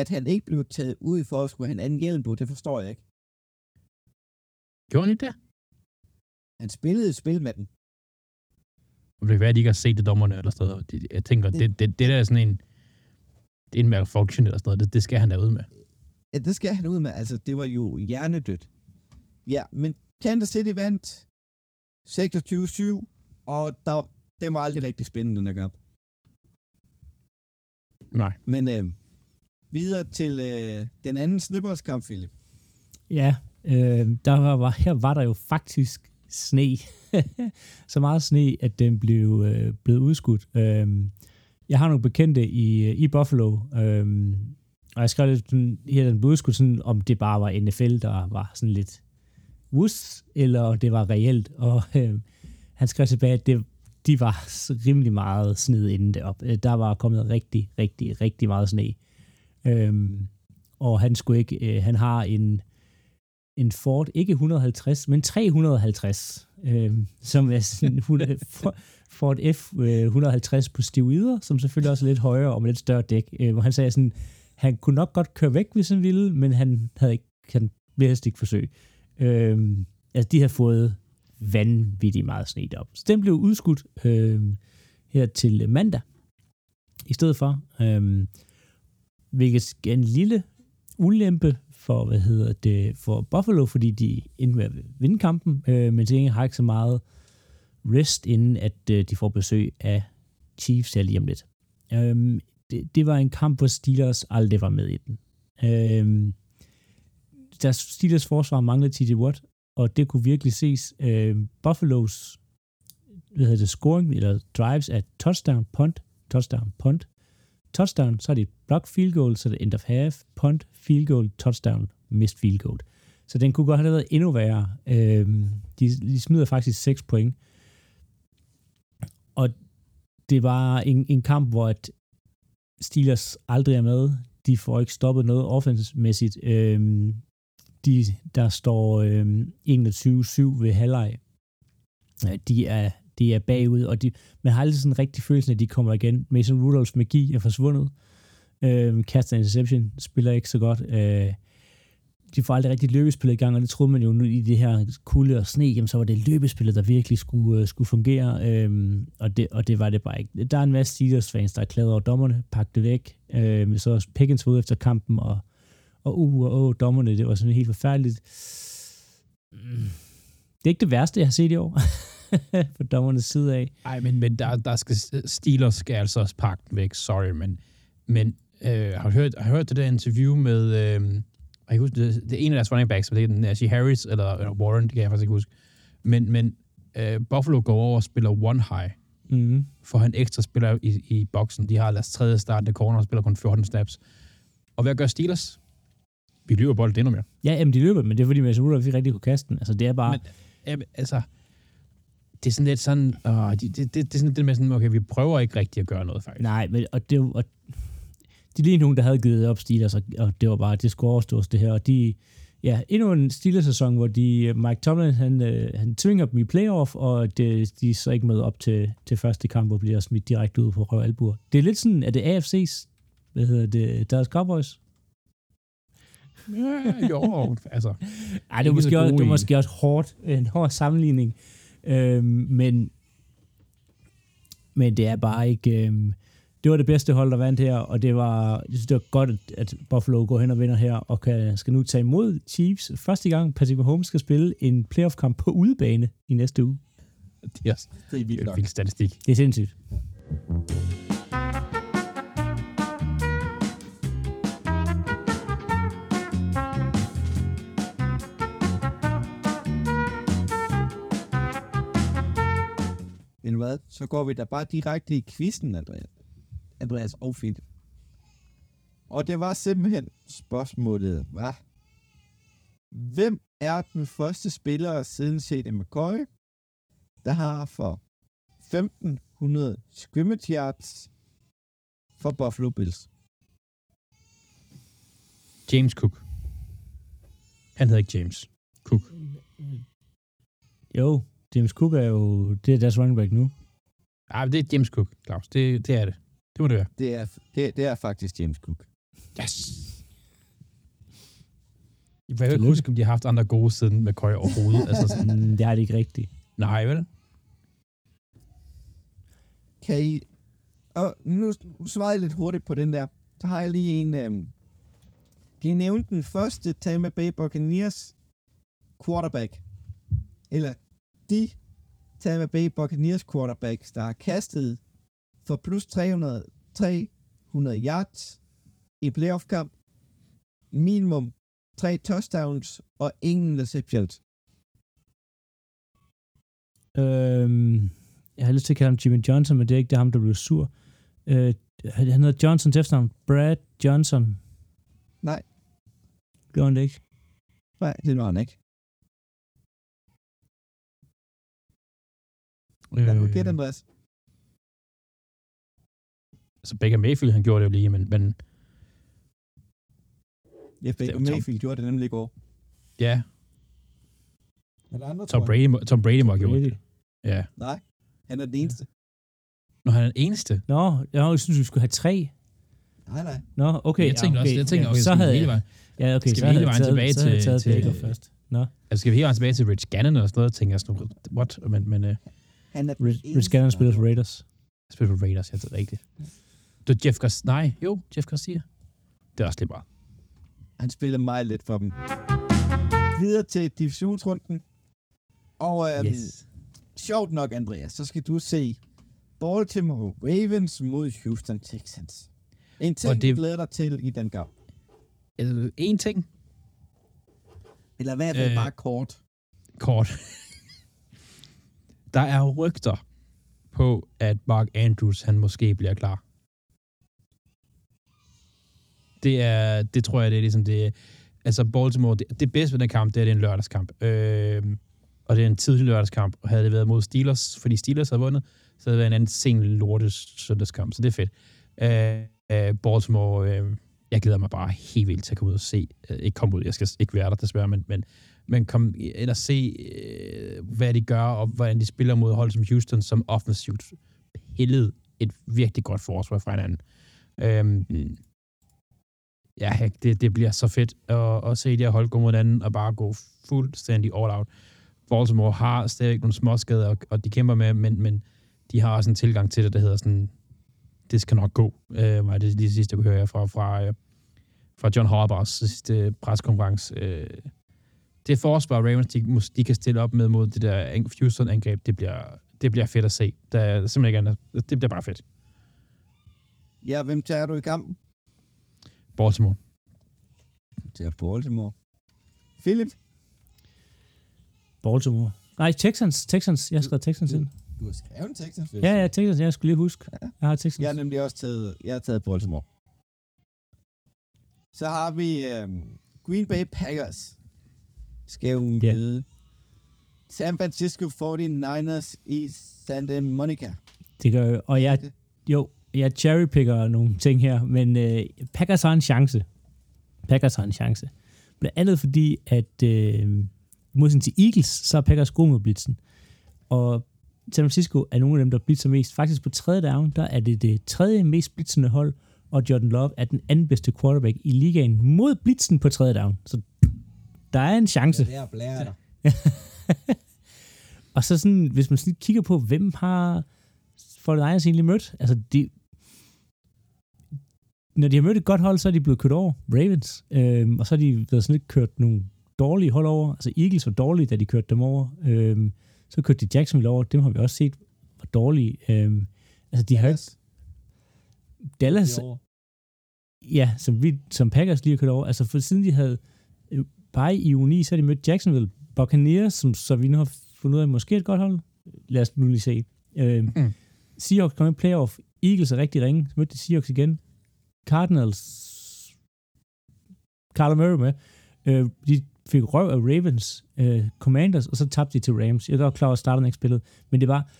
At han ikke blev taget ud for at skulle have en anden hjelm på, det forstår jeg ikke. Gjorde han ikke det? Han spillede et spil med den. Og det kan være, at de ikke har set det dommerne eller sådan noget. Det- Jeg tænker, det, det, det der er sådan en, det er en malfunction eller sådan noget. Det, det skal han da ud med. Ja, det skal han ud med. Altså, det var jo hjernedødt. Ja, men Kansas City vandt 26-7, og der, det var aldrig rigtig spændende, den her kamp. Nej. Men øh, videre til øh, den anden snibboldskamp, Philip. Ja, øh, der var, her var der jo faktisk sne. så meget sne, at den blev, øh, blev udskudt. Øh, jeg har nogle bekendte i, i Buffalo, øh, og jeg skrev lidt her, den blev udskudt, sådan, om det bare var NFL, der var sådan lidt wus, eller det var reelt. Og øh, han skrev tilbage, at det, de var rimelig meget sned inden derop. Øh, Der var kommet rigtig, rigtig, rigtig meget sne. Øhm, og han skulle ikke, øh, han har en, en Ford, ikke 150, men 350, øh, som er sådan en 100 For- Ford F øh, 150 på stivider, som selvfølgelig også er lidt højere og med lidt større dæk, øh, hvor han sagde sådan, han kunne nok godt køre væk, hvis han ville, men han havde ikke, han ville helst ikke forsøge. Øh, altså, de har fået vanvittigt meget sne op. Så den blev udskudt øh, her til mandag i stedet for. Øh, hvilket er en lille ulempe for, hvad hedder det, for Buffalo, fordi de endte med at vinde kampen, øh, men til gengæld har ikke så meget rest, inden at øh, de får besøg af Chiefs her lige om lidt. Øh, det, det var en kamp, hvor Steelers aldrig var med i den. Øh, deres Steelers forsvar manglede TJ Watt, og det kunne virkelig ses. Øh, Buffalo's hvad hedder det, scoring, eller drives af touchdown, punt, touchdown, punt, touchdown, så er det et block field goal, så er det end of half, punt, field goal, touchdown, missed field goal. Så den kunne godt have været endnu værre. Øh, de, de smider faktisk 6 point. Og det var en, en kamp, hvor at Steelers aldrig er med. De får ikke stoppet noget offensivt. Øhm, de, der står øh, 21-7 ved halvleg. Øh, de er, de er bagud, og de, man har aldrig sådan en rigtig følelse, at de kommer igen. Mason Rudolphs magi er forsvundet. Øh, kaster interception, spiller ikke så godt. Øh, de får aldrig rigtig løbespillet i gang, og det troede man jo nu i det her kulde og sne, jamen, så var det løbespillet, der virkelig skulle, uh, skulle fungere, øhm, og, det, og det var det bare ikke. Der er en masse Steelers-fans, der er klædet over dommerne, pakket det væk, øhm, så Pickens var ude efter kampen, og, og uh, og uh, dommerne, det var sådan helt forfærdeligt. Det er ikke det værste, jeg har set i år, på dommernes side af. Nej, men, men der, der skal, Steelers skal altså også pakke den væk, sorry, men, men øh, har, du hørt, har du hørt det der interview med, øh, jeg kan huske, det, det er en af deres running backs, det er den Najee Harris, eller, eller Warren, det kan jeg faktisk ikke huske, men, men øh, Buffalo går over og spiller one high, Mm. for han ekstra spiller i, i boksen. De har deres tredje startende corner og spiller kun 14 snaps. Og hvad gør Steelers? Vi løber bolden endnu mere. Ja, jamen, de løber, men det er fordi, Mason Rudolph ikke rigtig kunne kaste den. Altså, det er bare... Men, jamen, altså, det er sådan lidt sådan, åh, det, det, det, er sådan det med sådan, okay, vi prøver ikke rigtig at gøre noget, faktisk. Nej, men, og det, og de lige nogen, der havde givet op Steelers, og, og det var bare, det skulle overstås det her, og de, ja, endnu en Steelers-sæson, hvor de, Mike Tomlin, han, øh, han tvinger dem i playoff, og det, de er så ikke med op til, til første kamp, og bliver smidt direkte ud på røv albuer. Det er lidt sådan, at det AFC's, hvad hedder det, deres Cowboys? Ja, jo, altså. Ej, det er måske, også, det er måske også hårdt, en hård sammenligning. Øhm, men, men det er bare ikke... Øhm, det var det bedste hold, der vandt her, og det var, jeg synes, det var godt, at, Buffalo går hen og vinder her, og kan, skal nu tage imod Chiefs. Første gang Patrick Mahomes skal spille en playoff-kamp på udebane i næste uge. Det er Det er det vildt er en nok. vild statistik. Det er sindssygt. Men hvad? Så går vi da bare direkte i quizzen, Andreas. Andreas og Philip. Og det var simpelthen spørgsmålet, hvad? Hvem er den første spiller siden C.D. McCoy, der har for 1500 scrimmage yards for Buffalo Bills? James Cook. Han hedder ikke James. Cook. Jo, James Cook er jo, det er deres running back nu. Ah, det er James Cook, Claus. Det, det er det. Det må det være. Det er, det, det er faktisk James Cook. Yes! Jeg kan ikke huske, om de har haft andre gode siden McCoy overhovedet. altså, sådan, Mm, det er det ikke rigtigt. nej, vel? Kan I... Og nu, svarer jeg lidt hurtigt på den der. Så har jeg lige en... Øhm, I nævne den første Tampa Bay Buccaneers quarterback? Eller de Tampa Bay Buccaneers quarterbacks, der har kastet for plus 300, 300 yards i playoff-kamp, minimum tre touchdowns og ingen interceptions. Øhm, jeg har lyst til at kalde ham Jimmy Johnson, men det er ikke det ham, der blev sur. Øh, han han hedder Johnson til efternavn. Brad Johnson. Nej. Gjorde han det ikke? Nej, det var han ikke. Hvad Øh, gætte, Andreas? altså, Baker Mayfield, han gjorde det jo lige, men, men Ja, Baker er Mayfield gjorde det nemlig i går. ja, Er der andre, Tom Brady, må- Tom Brady må have gjort det. Ja. Nej, han er den eneste. Når han er den eneste. Nå, jeg synes, vi skulle have tre. Nej, nej. Nå, okay. jeg tænker ja, også, okay. jeg tænker, ja, okay, så havde hele jeg, vejen. ja, okay, Skal så vi havde hele jeg vejen taget, tilbage så havde jeg til- taget til- Baker først. Nå, Altså, skal vi hele vejen tilbage til Rich Gannon og sådan noget, tænker jeg sådan what? Men, men uh, Han er eneste, Rich Gannon spiller for Raiders. jeg spiller for Raiders, jeg ved det rigtigt. Det er Jeff Garcia. Nej, jo, Jeff Garcia. Det er også lidt meget. Han spiller meget lidt for dem. Videre til divisionsrunden. Og øhm, yes. sjovt nok, Andreas, så skal du se Baltimore Ravens mod Houston Texans. En ting, Og det... det- glæder dig til i den kamp. Altså, en ting, Eller i hvert fald Øh. bare kort. kort. Der er rygter på, at Mark Andrews, han måske bliver klar. Det er, det tror jeg, det er ligesom det, altså Baltimore, det, det bedste ved den kamp, det er, det er en lørdagskamp. Øh, og det er en tidlig lørdagskamp, og havde det været mod Steelers, fordi Steelers havde vundet, så havde det været en anden sen lortes søndagskamp, så det er fedt. Øh, øh, Baltimore, øh, jeg glæder mig bare helt vildt til at komme ud og se, øh, ikke komme ud, jeg skal ikke være der desværre, men, men, men kom ind og se, øh, hvad de gør, og hvordan de spiller mod hold som Houston, som offensivt pillede et virkelig godt forsvar fra hinanden. Øhm, ja, det, det bliver så fedt at, at se de her hold gå mod hinanden og bare gå fuldstændig all out. Baltimore har stadigvæk nogle småskader, og, og de kæmper med, men, men de har også en tilgang til det, der hedder sådan, det skal nok gå, øh, var det lige sidste, jeg kunne høre fra, fra, øh, fra John Harbers sidste øh, preskonference. Øh, det forsvar, Ravens, de, de kan stille op med mod det der ang- Houston-angreb, det bliver, det bliver fedt at se. Der er simpelthen ikke andet. Det bliver bare fedt. Ja, hvem tager du i kampen? Baltimore. Til Baltimore. Philip, Baltimore. Nej, Texans. Texans. Jeg har skrevet Texans ind. du har skrevet en Texans. Ja, ja, Texans. Jeg skulle lige huske. Jeg har Texans. Jeg har nemlig også taget, jeg har taget Baltimore. Så har vi øhm, Green Bay Packers. Jo Ja. møde San Francisco 49ers i Santa Monica. Det gør jeg. Og jeg, jo, jeg cherrypicker nogle ting her, men øh, Packers har en chance. Packers har en chance. Blandt andet fordi, at øh, modsætning til Eagles, så er Packers gode med blitzen. Og San Francisco er nogle af dem, der blitzer mest. Faktisk på tredje down, der er det det tredje mest blitzende hold, og Jordan Love er den anden bedste quarterback i ligaen mod blitzen på tredje down. Så der er en chance. der blærer dig. Og så sådan, hvis man sådan kigger på, hvem har 49ers egentlig mødt? Altså, de, når de har mødt et godt hold, så er de blevet kørt over. Ravens. Øhm, og så har de været sådan lidt kørt nogle dårlige hold over. Altså, Eagles var dårlige, da de kørte dem over. Øhm, Så kørte de Jacksonville over. Dem har vi også set var dårlige. Øhm, altså, de har Dallas. Dallas, Det er over. ja, som, vi, som Packers lige har kørt over. Altså, for siden de havde bare i 9, så har de mødt Jacksonville. Buccaneers, som så vi nu har fundet ud af, måske et godt hold. Lad os nu lige se. Øhm, Mm. Seahawks kom i playoff. Eagles er rigtig ringe. Så mødte de Seahawks igen. Cardinals. Carla Murray med. Øh, de fik røv af Ravens. Øh, Commanders, og så tabte de til Rams. Jeg godt klar over, at starten ikke spillet. Men det var...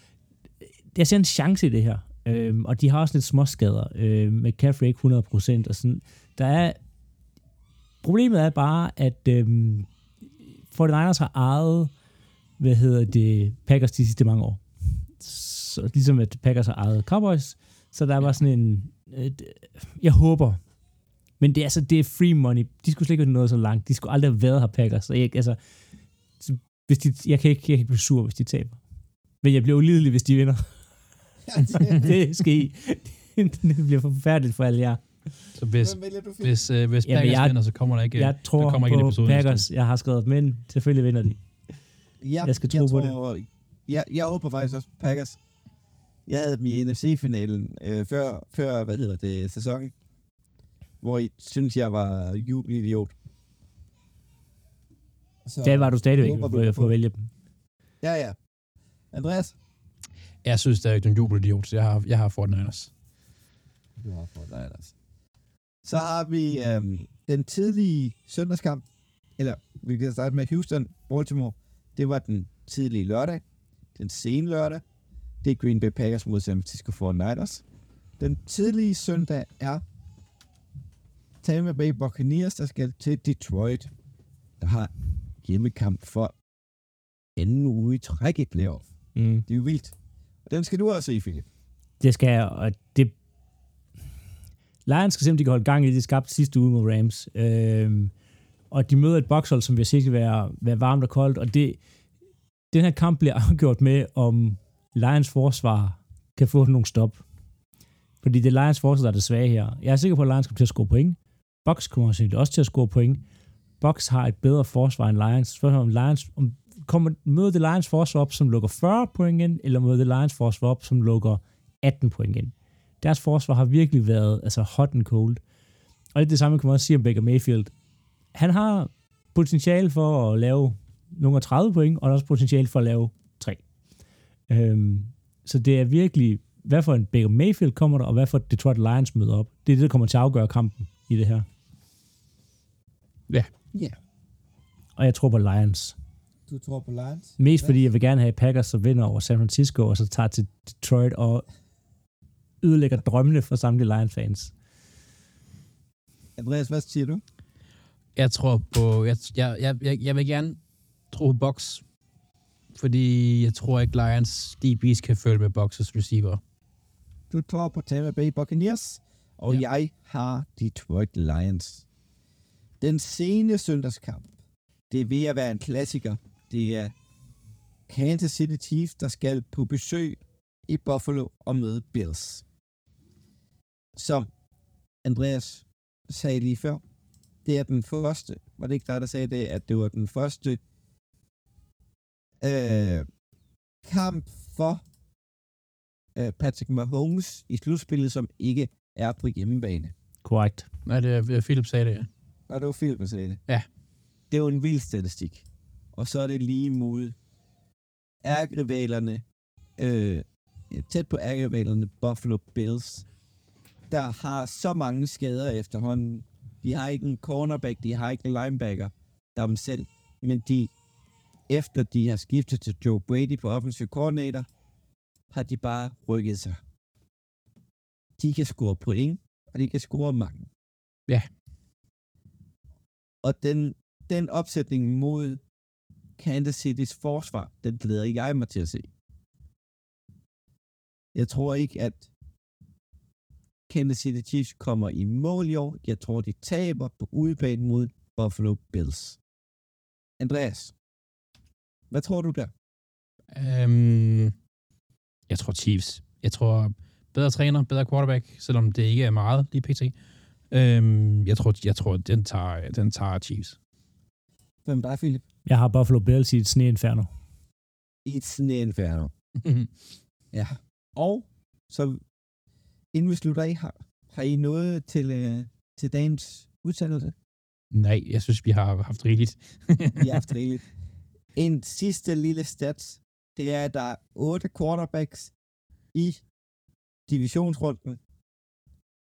Jeg ser en chance i det her. Øhm, og de har også lidt småskader. Øh, med McCaffrey ikke 100%. Og sådan. Der er... Problemet er bare, at øhm, 49ers har ejet, hvad hedder det, Packers de sidste mange år. Så ligesom at Packers har ejet Cowboys, så der var sådan en, et, jeg håber, men det er altså, det er free money. De skulle slet ikke have nået så langt. De skulle aldrig have været her Packers. Så jeg, altså, så hvis de, jeg, kan ikke, jeg kan ikke blive sur, hvis de taber. Men jeg bliver ulidelig, hvis de vinder. det skal I. det bliver forfærdeligt for alle jer. Så hvis, Hvem vælger du, hvis, øh, hvis Packers jeg- vinder, så kommer der ikke, Jeg der tror kommer ikke en på episode næste Packers. Jeg har skrevet dem ind. Selvfølgelig vinder de. Ja, Jeg skal tro jeg på det. tror, Jeg, jeg håber faktisk også Packers. Jeg havde dem i NFC-finalen øh, før, før, hvad hedder det, sæsonen. Hvor I synes, jeg var jubelidiot. Så, Der var du stadigvæk på. for at vælge dem. Ja, ja. Andreas? Jeg synes, der er ikke nogen jubelidiot, så jeg har, jeg har Fort Niners. Du har Anders. Så har vi øhm, den tidlige søndagskamp, eller vi kan starte med Houston, Baltimore. Det var den tidlige lørdag, den sene lørdag. Det er Green Bay Packers mod San Francisco 49ers. Den tidlige søndag er Tampa Bay Buccaneers, der skal til Detroit, der har hjemmekamp for anden uge i træk i playoff. Mm. Det er jo vildt. Og den skal du også se, Philip. Det skal jeg, og det... Lions skal simpelthen holde gang i det skabte sidste uge mod Rams. Øhm, og de møder et bokshold, som vil sikkert være, være varmt og koldt, og det, den her kamp bliver afgjort med, om Lions forsvar kan få nogle stop. Fordi det er Lions forsvar, der er det svage her. Jeg er sikker på, at Lions kommer til at score point. Box kommer sikkert også til at score point. Box har et bedre forsvar end Lions. Spørgsmålet om Lions om kommer, møder det Lions forsvar op, som lukker 40 point ind, eller møder det Lions forsvar op, som lukker 18 point ind. Deres forsvar har virkelig været altså hot and cold. Og det er det samme, kan man også sige om Baker Mayfield. Han har potentiale for at lave nogle af 30 point, og også potentiale for at lave 3. Øhm, så det er virkelig, hvad for en Baker Mayfield kommer der, og hvad for et Detroit Lions møder op. Det er det, der kommer til at afgøre kampen i det her. Ja. Ja. Og jeg tror på Lions. Du tror på Lions? Mest fordi jeg vil gerne have Packers, som vinder over San Francisco, og så tager til Detroit og ødelægger drømmene for samtlige Lions-fans. Andreas, hvad siger du? Jeg tror på... Jeg, jeg, jeg, jeg, vil gerne tro på Box, fordi jeg tror ikke, Lions DB's kan følge med Boxes receiver. Du tror på Tampa Bay Buccaneers, og ja. jeg har Detroit Lions. Den sene søndagskamp, det er ved at være en klassiker. Det er Kansas City Chiefs, der skal på besøg i Buffalo og møde Bills. Som Andreas sagde lige før, det er den første, var det ikke dig, der sagde det, at det var den første øh, kamp for øh, Patrick Mahomes i slutspillet, som ikke er på hjemmebane. Korrekt. Nej, det er Philip sagde det, ja. Og det var Philip, der sagde det. Ja. Det er jo en vild statistik. Og så er det lige mod ærgerivalerne, øh, tæt på ærgerivalerne Buffalo Bills, der har så mange skader efterhånden. De har ikke en cornerback, de har ikke en linebacker, der er dem selv. Men de, efter de har skiftet til Joe Brady på offensive coordinator, har de bare rykket sig. De kan score point, og de kan score mange. Ja. Og den, den opsætning mod Kansas City's forsvar, den glæder jeg mig til at se. Jeg tror ikke, at Kansas City Chiefs kommer i mål i år. Jeg tror, de taber på udebane mod Buffalo Bills. Andreas, hvad tror du der? Øhm, jeg tror Chiefs. Jeg tror bedre træner, bedre quarterback, selvom det ikke er meget lige pt. Øhm, jeg tror, jeg tror den, tager, den tager Chiefs. Hvem er dig, Philip? Jeg har Buffalo Bills i et sneinferno. It's an inferno. Ja. Og så inden vi slutter af, har, har I noget til, øh, til dagens udsendelse? Nej, jeg synes, vi har haft rigeligt. Vi har haft rigeligt. En sidste lille stats, det er, at der er otte quarterbacks i divisionsrunden.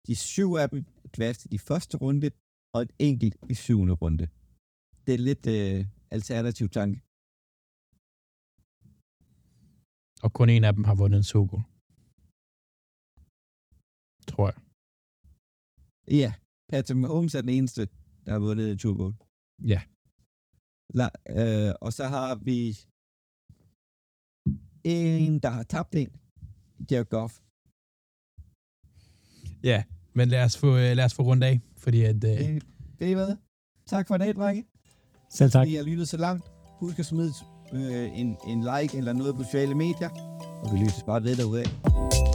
De syv af dem er draftet i første runde, og et enkelt i syvende runde. Det er lidt øh, alternativ tanke. Og kun en af dem har vundet en Super Bowl. Tror jeg. Ja, Patrick Mahomes er den eneste, der har vundet en Super Bowl. Ja. La, øh, og så har vi en, der har tabt en. Jared Goff. Ja, men lad os få, øh, lad os få rundt af, fordi at... Øh, Øh, ved I hvad? Tak for i dag, drenge. Selv tak. Fordi har lyttet så langt. Husk at smide øh, en, en like eller noget på sociale medier. Og vi lyttes bare ved derude af.